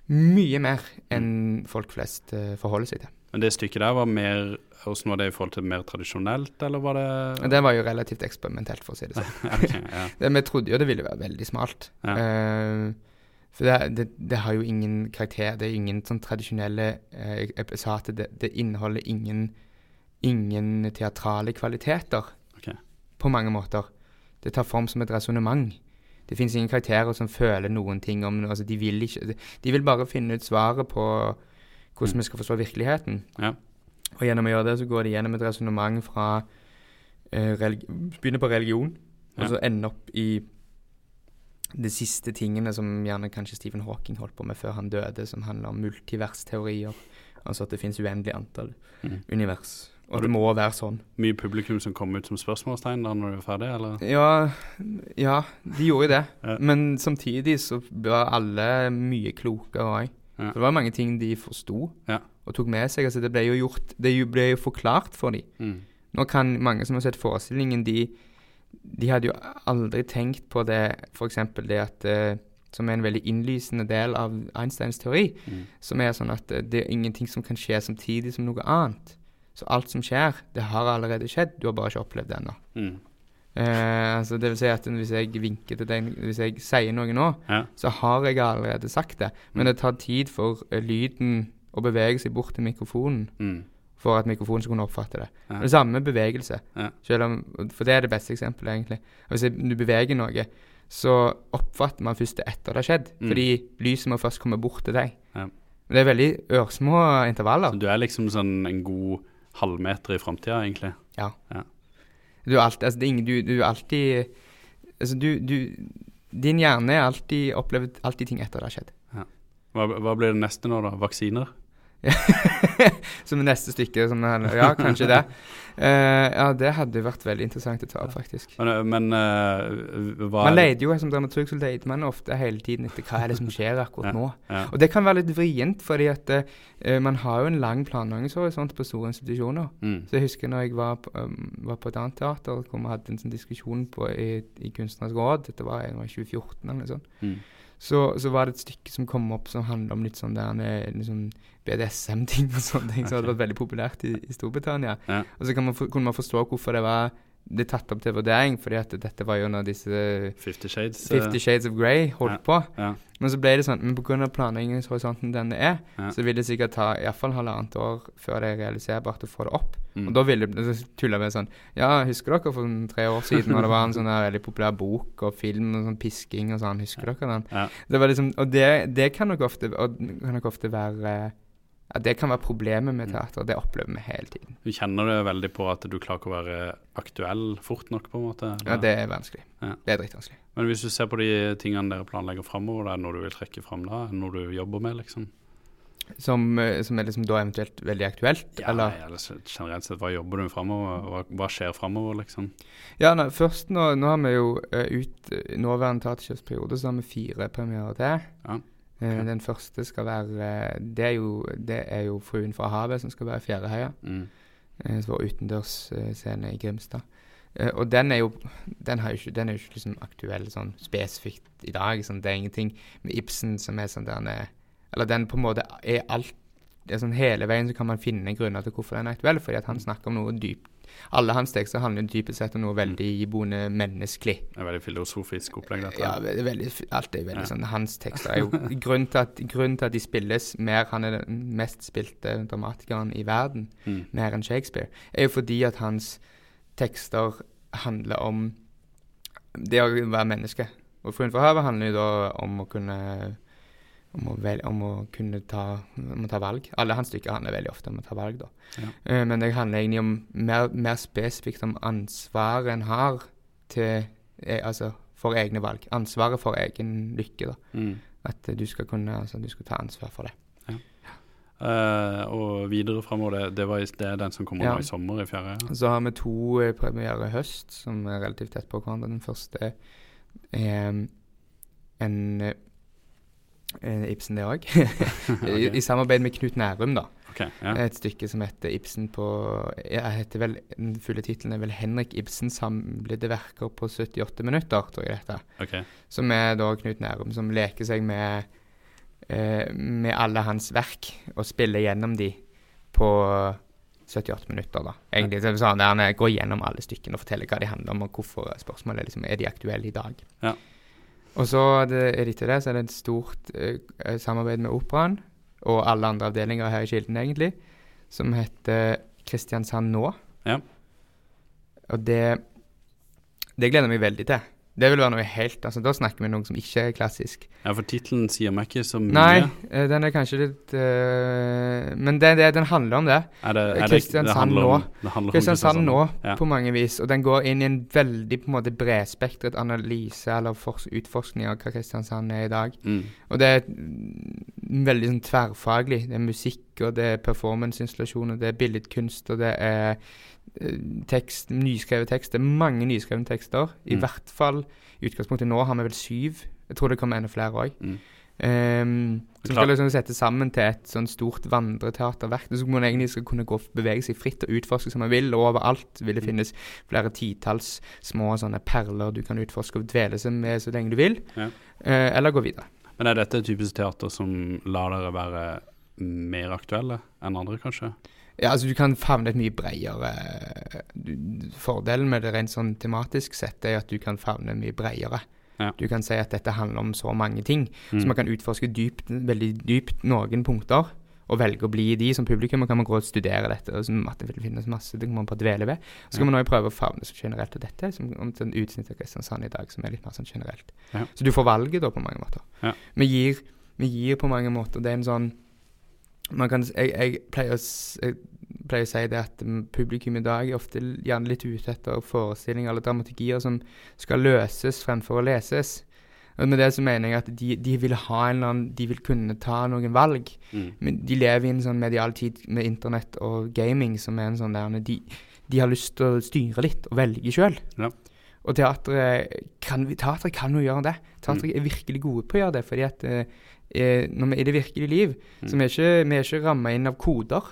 mye mer enn folk flest uh, forholder seg til. Men det stykket der var mer Hvordan var det i forhold til mer tradisjonelt, eller var det det var jo relativt eksperimentelt, for å si det sånn. okay, ja. Det, vi trodde jo det ville være veldig smalt. Ja. Eh, for det, det, det har jo ingen karakter. Det er ingen sånn tradisjonelle eh, at det, det inneholder ingen, ingen teatrale kvaliteter okay. på mange måter. Det tar form som et resonnement. Det fins ingen karakterer som føler noen ting om altså de, vil ikke, de vil bare finne ut svaret på hvordan vi skal forstå virkeligheten. Ja. Og gjennom å gjøre det, så går de gjennom et resonnement fra eh, Begynner på religion, Ja. og så ender opp i de siste tingene som gjerne kanskje Stephen Hawking holdt på med før han døde, som handler om multiversteorier. Altså at det finnes uendelig antall mm. univers. Og det må være sånn. Mye publikum som kom ut som spørsmålstegn da når du var ferdig, eller? Ja, ja de gjorde det. Ja. Men samtidig så var alle mye klokere òg. Ja. Det var mange ting de forsto Ja. og tok med seg. Altså det ble jo gjort Det ble jo forklart for dem. Mm. Nå kan mange som har sett forestillingen, de, de hadde jo aldri tenkt på det f.eks. det at eh, Som er en veldig innlysende del av Einsteins teori. Mm. Som er sånn at eh, det er ingenting som kan skje samtidig som noe annet. Så alt som skjer, det har allerede skjedd. Du har bare ikke opplevd det ennå. Mm. Eh, altså det vil si at hvis jeg vinker til deg, hvis jeg sier noe nå, Ja. så har jeg allerede sagt det. Men det tar tid for eh, lyden å bevege seg bort til mikrofonen Mm. For at mikrofonen skal kunne oppfatte det. Ja. Det samme bevegelse. Ja. Om, for det er det beste eksempelet, egentlig. Hvis du beveger noe, så oppfatter man først det etter det har skjedd. Mm. Fordi lyset må først komme bort til deg. Ja. Det er veldig ørsmå intervaller. Så du er liksom sånn en god halvmeter i framtida, egentlig? Du er alltid, altså du, du er alltid Altså, du, du Din hjerne er alltid opplevd alltid ting etter det har skjedd. Hva, hva blir det neste nå, da? Vaksiner? Som neste stykke. Som, ja, kanskje det. Uh, ja, det hadde vært veldig interessant å ta opp, faktisk. Men, men uh, hva Man er leter jo som dramaturg så leter man ofte hele tiden etter hva er det som skjer akkurat nå. Ja. Og det kan være litt vrient, fordi at uh, man har jo en lang planleggingshorisont på store institusjoner. Mm. Så jeg husker når jeg var på, um, var på et annet teater, hvor vi hadde en sånn diskusjon på, i, i Kunstnerisk råd, dette var i 2014 eller noe sånt, Mm. Så, så var det et stykke som kom opp som handla om litt sånn der liksom BDSM-ting og sånne ting, som hadde vært veldig populært i, i Storbritannia. Ja. Og så kan man, for- kunne man forstå hvorfor det var det er tatt opp til vurdering, fordi at dette var jo når disse Fifty Shades? eh, Shades of Grey holdt ja. på. Ja. Men så ble det sånn, men pga. planleggingshorisonten den det er, Ja. så vil det sikkert ta iallfall halvannet år før det er realiserbart å få det opp. Mm. Og da ville det tulla vi sånn Ja, husker dere for sånn tre år siden når det var en sånn der veldig populær bok og film og sånn pisking og sånn, husker dere den? Det var liksom, og det, det kan nok ofte, og kan nok ofte være ja, Det kan være problemet med teater. Det opplever vi hele tiden. Du kjenner det veldig på at du klarer ikke å være aktuell fort nok, på en måte? Ja, det er vanskelig. Ja. Det er dritvanskelig. Men hvis du ser på de tingene dere planlegger framover, er det noe du vil trekke fram da? Noe du jobber med, liksom? Som, eh, som er liksom da eventuelt veldig aktuelt, Ja, eller? Ja, eller generelt sett, hva jobber du med framover? Hva, hva skjer framover, liksom? Ja, nei, først nå, nå har vi jo eh, ut uh, nåværende teaterkjøpsperiode, så har vi fire premierer til. Ja. Eh, Den første skal være eh, det, er jo, det er jo 'Fruen fra havet', som skal være i Fjærheia. Mm. Eh, som var utendørsscene i Grimstad. Eh, og den er jo den, har jo ikke, den er jo ikke liksom aktuell sånn spesifikt i dag. Sånn, det er ingenting med Ibsen som er sånn der er- Eller den på en måte er alt det er sånn Hele veien så kan man finne grunner til hvorfor den er aktuell, fordi at han snakker om noe dypt Alle hans tekster handler typisk dypest sett om noe veldig iboende menneskelig. Det er veldig filosofisk opplegg, dette. Ja, ve- veldig, alt er veldig Ja. sånn Hans tekster er jo grunnen til, at, grunnen til at de spilles mer Han er den mest spilte dramatikeren i verden, Mm. mer enn Shakespeare, er jo fordi at hans tekster handler om det å være menneske. Og 'Fruen fra havet' handler jo da om å kunne om å, vel, om å kunne ta, om å ta valg. Alle hans stykker handler veldig ofte om å ta valg, da. Ja. Uh, men det handler egentlig om mer, mer spesifikt om ansvaret en har til eh, Altså for egne valg. Ansvaret for egen lykke, da. Mm. At eh, du skal kunne Altså du skal ta ansvar for det. Eh, og videre framover, det, det, var det er den som kommer Ja. nå i sommer i fjerde? Så har vi to eh, premierer i høst som er relativt tett på hverandre. Den første er em, en eh, en Ibsen, det òg. I, I samarbeid med Knut Nærum, da. Okay, ja. Et stykke som heter Ibsen på jeg heter vel, Den fulle tittelen er vel 'Henrik Ibsens samlede verker på 78 minutter', tror jeg dette. Okay. Som er da Knut Nærum som leker seg med, eh, med alle hans verk og spiller gjennom de på 78 minutter. da. Egentlig så sånn der Han går gjennom alle stykkene og forteller hva de handler om, og hvorfor spørsmålet liksom, er de aktuelle i dag. Ja. Og så er det, er etter det så er det et stort eh, samarbeid med Operaen og alle andre avdelinger her i Kilden, egentlig, som heter Kristiansand nå. Ja. Og det, det gleder jeg meg veldig til. Det vil være noe helt altså Da snakker vi om noe som ikke er klassisk. Ja, for tittelen sier meg ikke så mye. Nei, eh, den er kanskje litt uh, Men det, det, den handler om det. Er det, er det, det handler nå. om, det handler om Kristiansand nå, Ja. på mange vis. Og den går inn i en veldig på en måte bredspektret analyse eller fors utforskning av hva Kristiansand er i dag. Mm. Og det er veldig sånn tverrfaglig. Det er musikk, og det er performanceinstallasjoner, det er billedkunst, og det er tekst, nyskrevet tekst. Det er mange nyskrevne tekster. I Mm. hvert fall i utgangspunktet nå har vi vel syv. Jeg tror det kommer enda flere òg. Mm. Um, som skal liksom sette sammen til et sånn stort vandreteaterverk. Så man egentlig skal kunne gå bevege seg fritt og utforske som man vil. Og overalt vil det Mm. finnes flere titalls små sånne perler du kan utforske og dvele seg med så lenge du vil. Ja. uh, eller gå videre. Men er dette et typisk teater som lar dere være mer aktuelle enn andre, kanskje? Ja, altså Du kan favne et mye bredere Fordelen med det rent sånn tematisk sett er at du kan favne mye bredere. Ja. Du kan si at dette handler om så mange ting. Mm. Så man kan utforske dypt, veldig dypt noen punkter og velge å bli i de. Som publikum Og kan man gå og studere dette. og som at Det vil finnes masse det kan man bare dvele ved. Så kan man også prøve å favne så generelt til dette, som om sånn utsnitt av Kristiansand i dag, som er litt mer sånn generelt. Ja. Så du får valget da på mange måter. Ja. Vi, gir, vi gir på mange måter Det er en sånn kan, jeg, jeg, pleier å, jeg pleier å si det at mm, publikum i dag er ofte gjerne litt ute etter forestillinger eller dramaturgier som skal løses fremfor å leses. Og med det så mener jeg at de, de vil ha en eller annen De vil kunne ta noen valg. Mm. Men de lever i en sånn medial tid med internett og gaming som er en sånn der de, de har lyst til å styre litt og velge sjøl. Ja. Og teatret kan, teatret kan jo gjøre det. Teatret er virkelig gode på å gjøre det. fordi at når vi er i det virkelige liv, så vi er ikke, vi er ikke ramma inn av koder.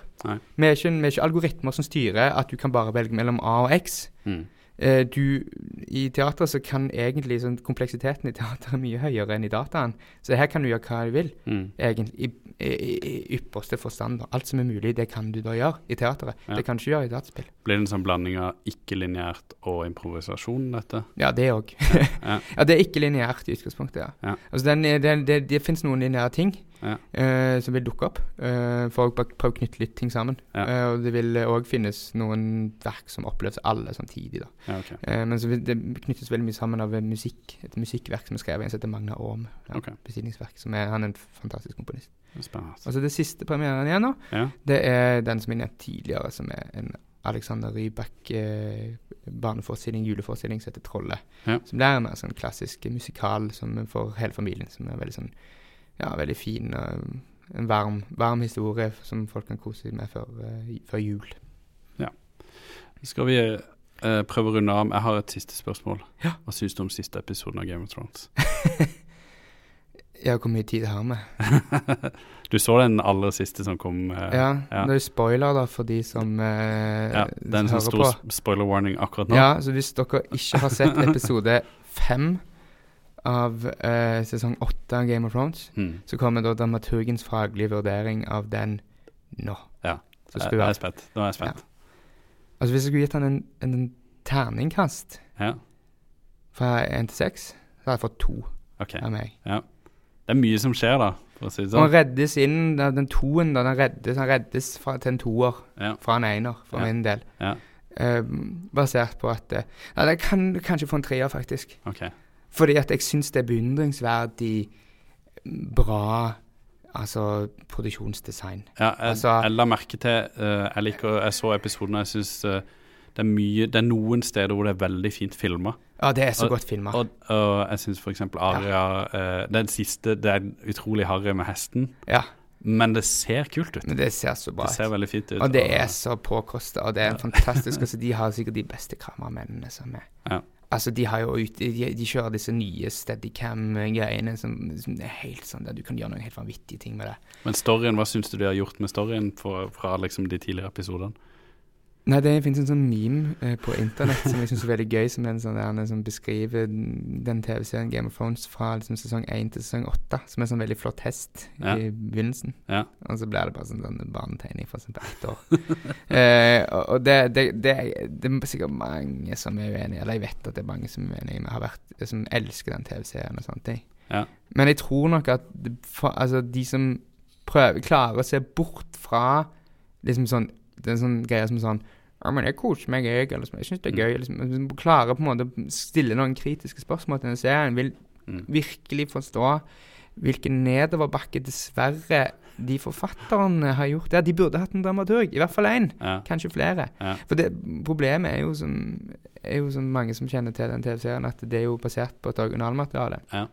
Vi er, ikke, vi er ikke algoritmer som styrer at du kan bare velge mellom A og X. Mm. Eh, du, I teater så kan egentlig sånn, kompleksiteten i teater er mye høyere enn i dataen. Så her kan du gjøre hva du vil, Mm. egentlig. I, i, ypperste forstand. Alt som er mulig, det kan du da gjøre i teateret. Ja. Det kan du ikke gjøre i dataspill. Blir det en sånn blanding av ikke-lineært og improvisasjon, dette? Ja, det òg. Ja. ja, det er ikke lineært i utgangspunktet, ja. Ja. Altså, den, er- den, det, det finnes noen lineære ting Ja. eh, som vil dukke opp. Uh, for å prøve å knytte litt ting sammen. Ja. Eh, og det vil òg finnes noen verk som oppleves alle samtidig, da. Ja, ok. Eh, men så vil det knyttes veldig mye sammen av eh, musikk. Et musikkverk som er skrevet av en som heter Magna Aam. Ja, okay. Bestillingsverk. Som er, han er en fantastisk komponist. Spennende. Og så det siste premieren igjen nå, Ja. det er den som jeg nevnte tidligere, som er en Alexander Rybak eh, barneforestilling, juleforestilling, som heter 'Trollet'. Ja. Som er en sånn klassisk musikal som er for hele familien. Som er veldig sånn Ja, veldig fin og en varm, varm historie som folk kan kose seg med før, eh, før jul. Skal vi eh, prøve å runde av? Jeg har et siste spørsmål. Ja. Hva syns du om siste episoden av Game of Thrones? Ja, hvor mye tid har vi? du så den aller siste som kom? eh, Ja, ja. det er jo spoiler da for de som eh, ja, det er en sånn stor på. spoiler warning akkurat nå. Ja, så hvis dere ikke har sett episode fem av uh, sesong åtte av Game of Thrones, mm. så kommer da dramaturgens faglige vurdering av den nå. Ja. Så Jeg, jeg er spent. Nå er jeg spent. Altså Hvis jeg skulle gitt han en, en, en terningkast Ja, fra én til seks, så hadde jeg fått to okay. av meg. Det er mye som skjer, da, for å si det Og han sånn. reddes inn, den toen, da, den reddes, han reddes fra, til en toer Ja. fra en einer, for Ja. min del. Ja. Uh, basert på at uh, Ja, det kan kanskje få en treer, faktisk. Ok. Fordi at jeg syns det er beundringsverdig bra altså produksjonsdesign. Ja, jeg, Altså- jeg la merke til uh, Jeg liker Jeg så episoden, og jeg syns det er mye Det er noen steder hvor det er veldig fint filma. Ja, det er så Og- godt filma. Og, og jeg syns f.eks. Aria eh, Den siste Det er utrolig harry med hesten, Ja, men det ser kult ut. men det ser så bra ut. Det ser veldig fint ut. Og det er så påkosta, og det er ja. fantastisk altså, De har sikkert de beste kameramennene som er. Ja. Altså, de ut, de, de kjører disse nye Steadicam-greiene som, som er helt sånn der du kan gjøre noen helt vanvittige ting med det. Men storyen, hva syns du de har gjort med storyen for, fra liksom de tidligere episodene? Nei, det finnes en sånn meme eh, på internett som jeg syns er veldig gøy, som en sånn der, en som beskriver den TV-serien Game of Thrones fra liksom, sesong 1 til sesong 8, som er en sånn veldig flott hest Ja. i begynnelsen. Ja. Og så blir det bare sånn, sånn barnetegning fra sånn ett år. eh, og og det, det, det, det er sikkert mange som er uenige, eller jeg vet at det er mange som er uenige men har vært, som elsker den TV-serien og sånne ting. Ja. Men jeg tror nok at for, altså, de som prøver, klarer å se bort fra liksom sånn, det er en sånn greie som sånn ja, men jeg koser meg, jeg. Eller, liksom, jeg syns det er gøy. Liksom. Klarer på en måte å stille noen kritiske spørsmål til en serien. Vil Mm. virkelig forstå hvilken nedoverbakke dessverre de forfatterne har gjort der. De burde hatt en dramaturg, i hvert fall én, Ja. kanskje flere. Ja. For det, problemet er jo, som, er jo som mange som kjenner til den TV-serien, at det er jo basert på et originalmateriale. Ja.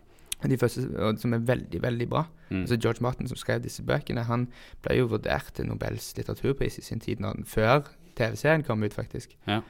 De første, som er veldig, veldig bra. Mm. Altså George Martin, som skrev disse bøkene, han ble jo vurdert til Nobels litteraturpris i sin tid, når, før TV-serien kom ut, faktisk. Ja.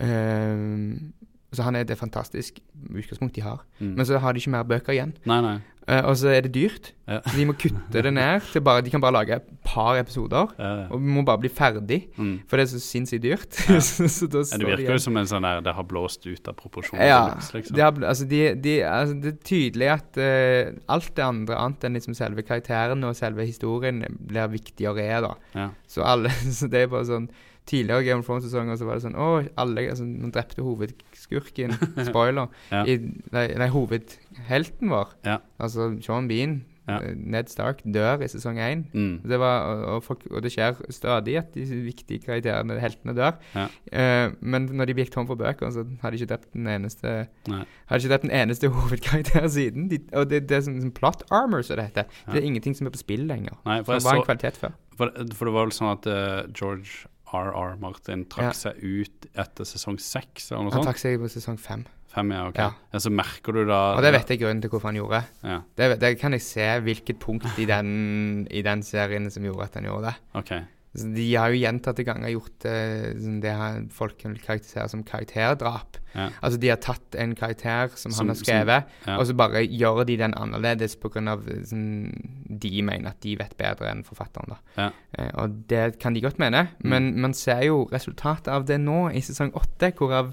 Um, så han er det fantastisk utgangspunkt de har. Mm. Men så har de ikke mer bøker igjen. Nei, nei. Uh, og så er det dyrt. Ja. Så de må kutte det ned til bare De kan bare lage et par episoder. Ja, Og må bare bli ferdig, mm. for det er så sinnssykt dyrt. Ja. så, så Ja, det virker jo som en sånn der Det har blåst ut av proporsjoner. Ja. liksom. Det, har, altså de, de, altså det er tydelig at uh, alt det andre, annet enn liksom selve karakteren og selve historien, blir viktigere. da. Ja. Så alle, så det er bare sånn Tidligere Game of Thrones-sesonger så var det sånn Å, alle altså, Nå drepte hovedskurken. Spoiler. Ja. I, nei, nei, hovedhelten vår. Ja. Altså Sean Bean. Ja. eh, Ned Stark dør i sesong én. Mm. Det var, og, og, folk, og det skjer stadig at de viktige karakterene, heltene, dør. Ja. Uh, men når de gikk tom for bøker, så hadde de ikke drept den eneste Nei. Hadde ikke drept den eneste hovedkarakter siden. De, og det, det er sånn, sånn plot armor, som det heter. Det er ingenting som er på spill lenger. Nei, for, jeg var en kvalitet før. for, for det var vel sånn at uh, George R.R. Martin trakk Ja. seg ut etter sesong seks, eller noe Han sånt? trakk seg på sesong fem. Fem, ja, ok. Ja. Ja. så merker du da Og det vet jeg grunnen til hvorfor han gjorde. Ja, Det, det kan jeg se hvilket punkt i den, i den serien som gjorde at han gjorde det. ok. De har jo gjentatte ganger gjort eh, sånn det folk kan karakterisere som karakterdrap. Ja. Altså de har tatt en karakter som, Som- han har skrevet, ja. og så bare gjør de den annerledes pga. Sånn, de mener at de vet bedre enn forfatteren. da. Ja. Eh, og det kan de godt mene, Mm. men man ser jo resultatet av det nå, i sesong åtte, hvorav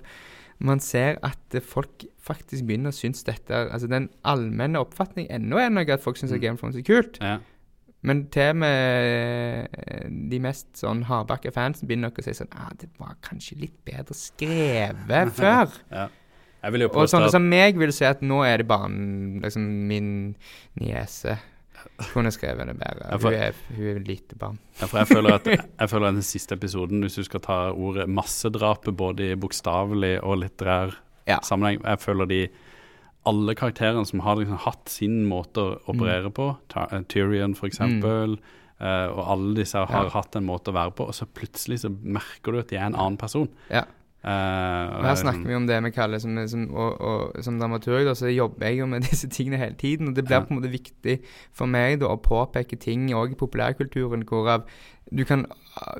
man ser at eh, folk faktisk begynner å synes dette Altså den allmenne oppfatning ennå er nok at folk syns Mm. Game of Thrones er kult. Ja. Men til med eh, de mest sånn hardbakka fansen begynner nok å si sånn ah, Det var kanskje litt bedre skrevet før. ja. Jeg vil jo Og påstå sånne som meg vil si at nå er det bare liksom min niese kunne skrevet det bedre. Får, Hun er, hun er lite barn. ja, jeg føler, at, jeg føler at den siste episoden, hvis du skal ta ordet massedrapet både i bokstavelig og litterær Ja. sammenheng Jeg føler de alle karakterene som har liksom hatt sin måte å operere på, eh, Tyrion for eksempel, eh, og alle disse har Ja. hatt en måte å være på, og så plutselig så merker du at de er en annen person. Ja. Og her snakker vi om det vi kaller som, som, og, og, som dramaturg, da, så jobber jeg jo med disse tingene hele tiden. Og det blir Ja. på en måte viktig for meg da, å påpeke ting òg i populærkulturen hvorav du kan,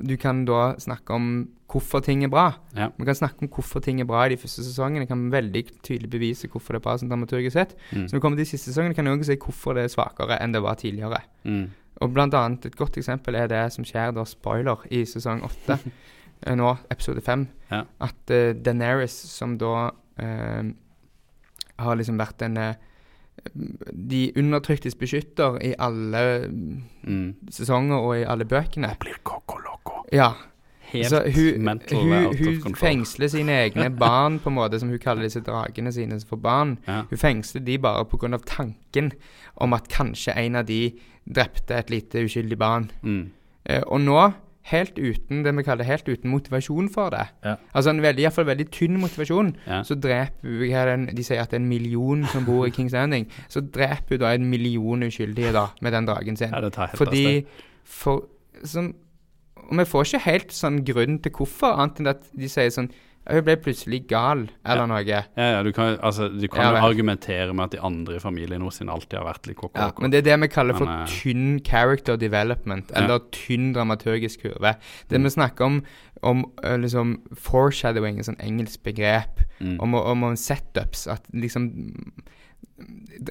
du kan da snakke om hvorfor ting er bra. Ja. Man kan snakke om hvorfor ting er bra i de første sesongene. Kan veldig tydelig bevise hvorfor det er bra som dramaturgisk sett. Mm. Så når du kommer til de siste sesongene, kan du òg si hvorfor det er svakere enn det var tidligere. Mm. Og blant annet et godt eksempel er det som skjer da, spoiler, i sesong åtte. eh, nå, episode fem. Ja. At uh, Daenerys, som da eh, har liksom vært en eh, De undertryktes beskytter i alle Mm. sesonger og i alle bøkene. Blir coco loco. Ja. Helt Så hun, mental hun, hun fengsler sine egne barn, på en måte, som hun kaller disse dragene sine for barn. Ja. Hun fengsler de bare pga. tanken om at kanskje en av de drepte et lite uskyldig barn. Mm. Eh, og nå, helt uten det vi kaller helt uten motivasjon for det, Ja. altså en veldig, i hvert fall veldig tynn motivasjon, Ja. så dreper hun De sier at det er en million som bor i Kings Landing. Så dreper hun da en million uskyldige da, med den dragen sin. ja, det tar helt Fordi for, som, Og vi får ikke helt sånn grunn til hvorfor, annet enn at de sier sånn Hun ble plutselig gal, eller noe. Ja, ja, du kan, altså, du kan jo argumentere med at de andre i familien hennes alltid har vært litt coco Ja, men det er det vi kaller for Men, eh, tynn character development, eller tynn dramaturgisk kurve. Det Mm. vi snakker om, om eh, liksom foreshadowing, et sånt engelsk begrep, Mm. om, om, om setups, at liksom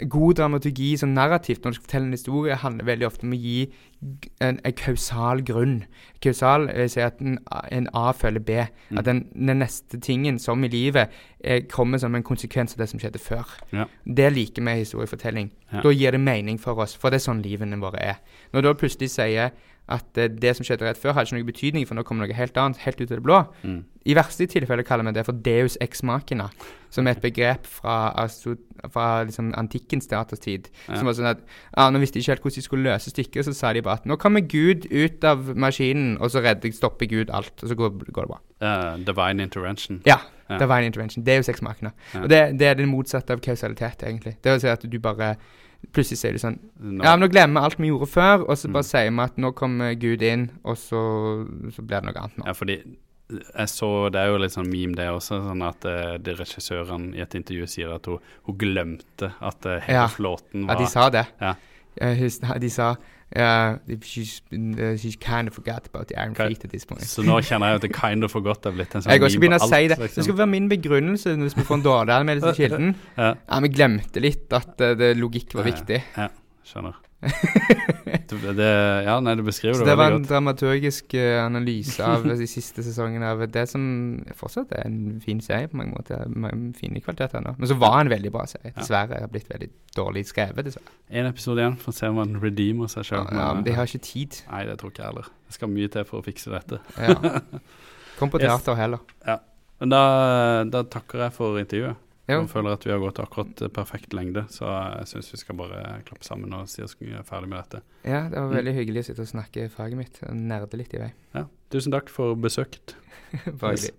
God dramaturgi som narrativt når du skal fortelle en historie, handler veldig ofte om å gi en, en kausal grunn. Kausal vil si at en, A- en A følger B. Mm. At den, den neste tingen, som i livet, er, kommer som en konsekvens av det som skjedde før. Ja. Det liker vi i historiefortelling. Ja. Da gir det mening for oss, for det er sånn livene våre er. Når du da plutselig sier at eh, det som skjedde rett før, hadde ikke noe betydning, for nå kommer noe helt annet, helt ut av det blå. Mm. I verste tilfelle kaller vi det for deus ex machina, som er et begrep fra fra liksom, antikkens teaterstid. Ja. Som var sånn at ah, Nå visste de ikke helt hvordan de skulle løse stykket, så sa de bare at nå kommer Gud ut av maskinen, og så redder, stopper Gud alt, og så går, går det bra. Uh, divine intervention. Ja. Yeah. Divine intervention. Det er jo seksmakene. Yeah. Og det, det er det motsatte av kausalitet, egentlig. Det vil si at du bare Plutselig sier du sånn no. Ja, men nå glemmer vi alt vi gjorde før, og så Mm. bare sier vi at nå kommer Gud inn, og så, så blir det noe annet nå. Ja, fordi jeg så, Det er jo litt sånn meme, det også. sånn At uh, de regissørene i et intervju sier at hun, hun glemte at uh, hele Ja. flåten Ja, At de sa det. Ja. Uh, de sa uh, she's, uh, she's kind of forgot about the Iron okay. Fleet at this point. Så nå kjenner jeg at det kind of forgot er blitt en sånn Jeg kan skal begynne å si det. det. Det liksom. skal være min begrunnelse hvis vi får en dårlig anmeldelse i Kilden. Ja, Ja, vi glemte litt at uh, det, logikk var Ja, ja. skjønner. Det, det, ja, nei, du beskriver Så det det var en godt. dramaturgisk eh, analyse av de siste sesongene av det som fortsatt er en fin serie på mange måter. Mange fine kvaliteter nå. Men så var en veldig bra serie. Dessverre. har blitt veldig dårlig skrevet, dessverre. En episode igjen, for å se om han redeemer seg Ja, sjøl. ja, men de har ikke tid. Nei, det tror ikke jeg heller. Det skal mye til for å fikse dette. Ja. Kom på Yes. teater heller. Men da, da takker jeg for intervjuet. Jeg føler at vi har gått akkurat eh, perfekt lengde, så jeg syns vi skal bare klappe sammen og si oss ferdig med dette. ja, det var Mm. veldig hyggelig å sitte og snakke faget mitt. og Nerde litt i vei. Ja, Tusen takk for besøket. Bare hyggelig.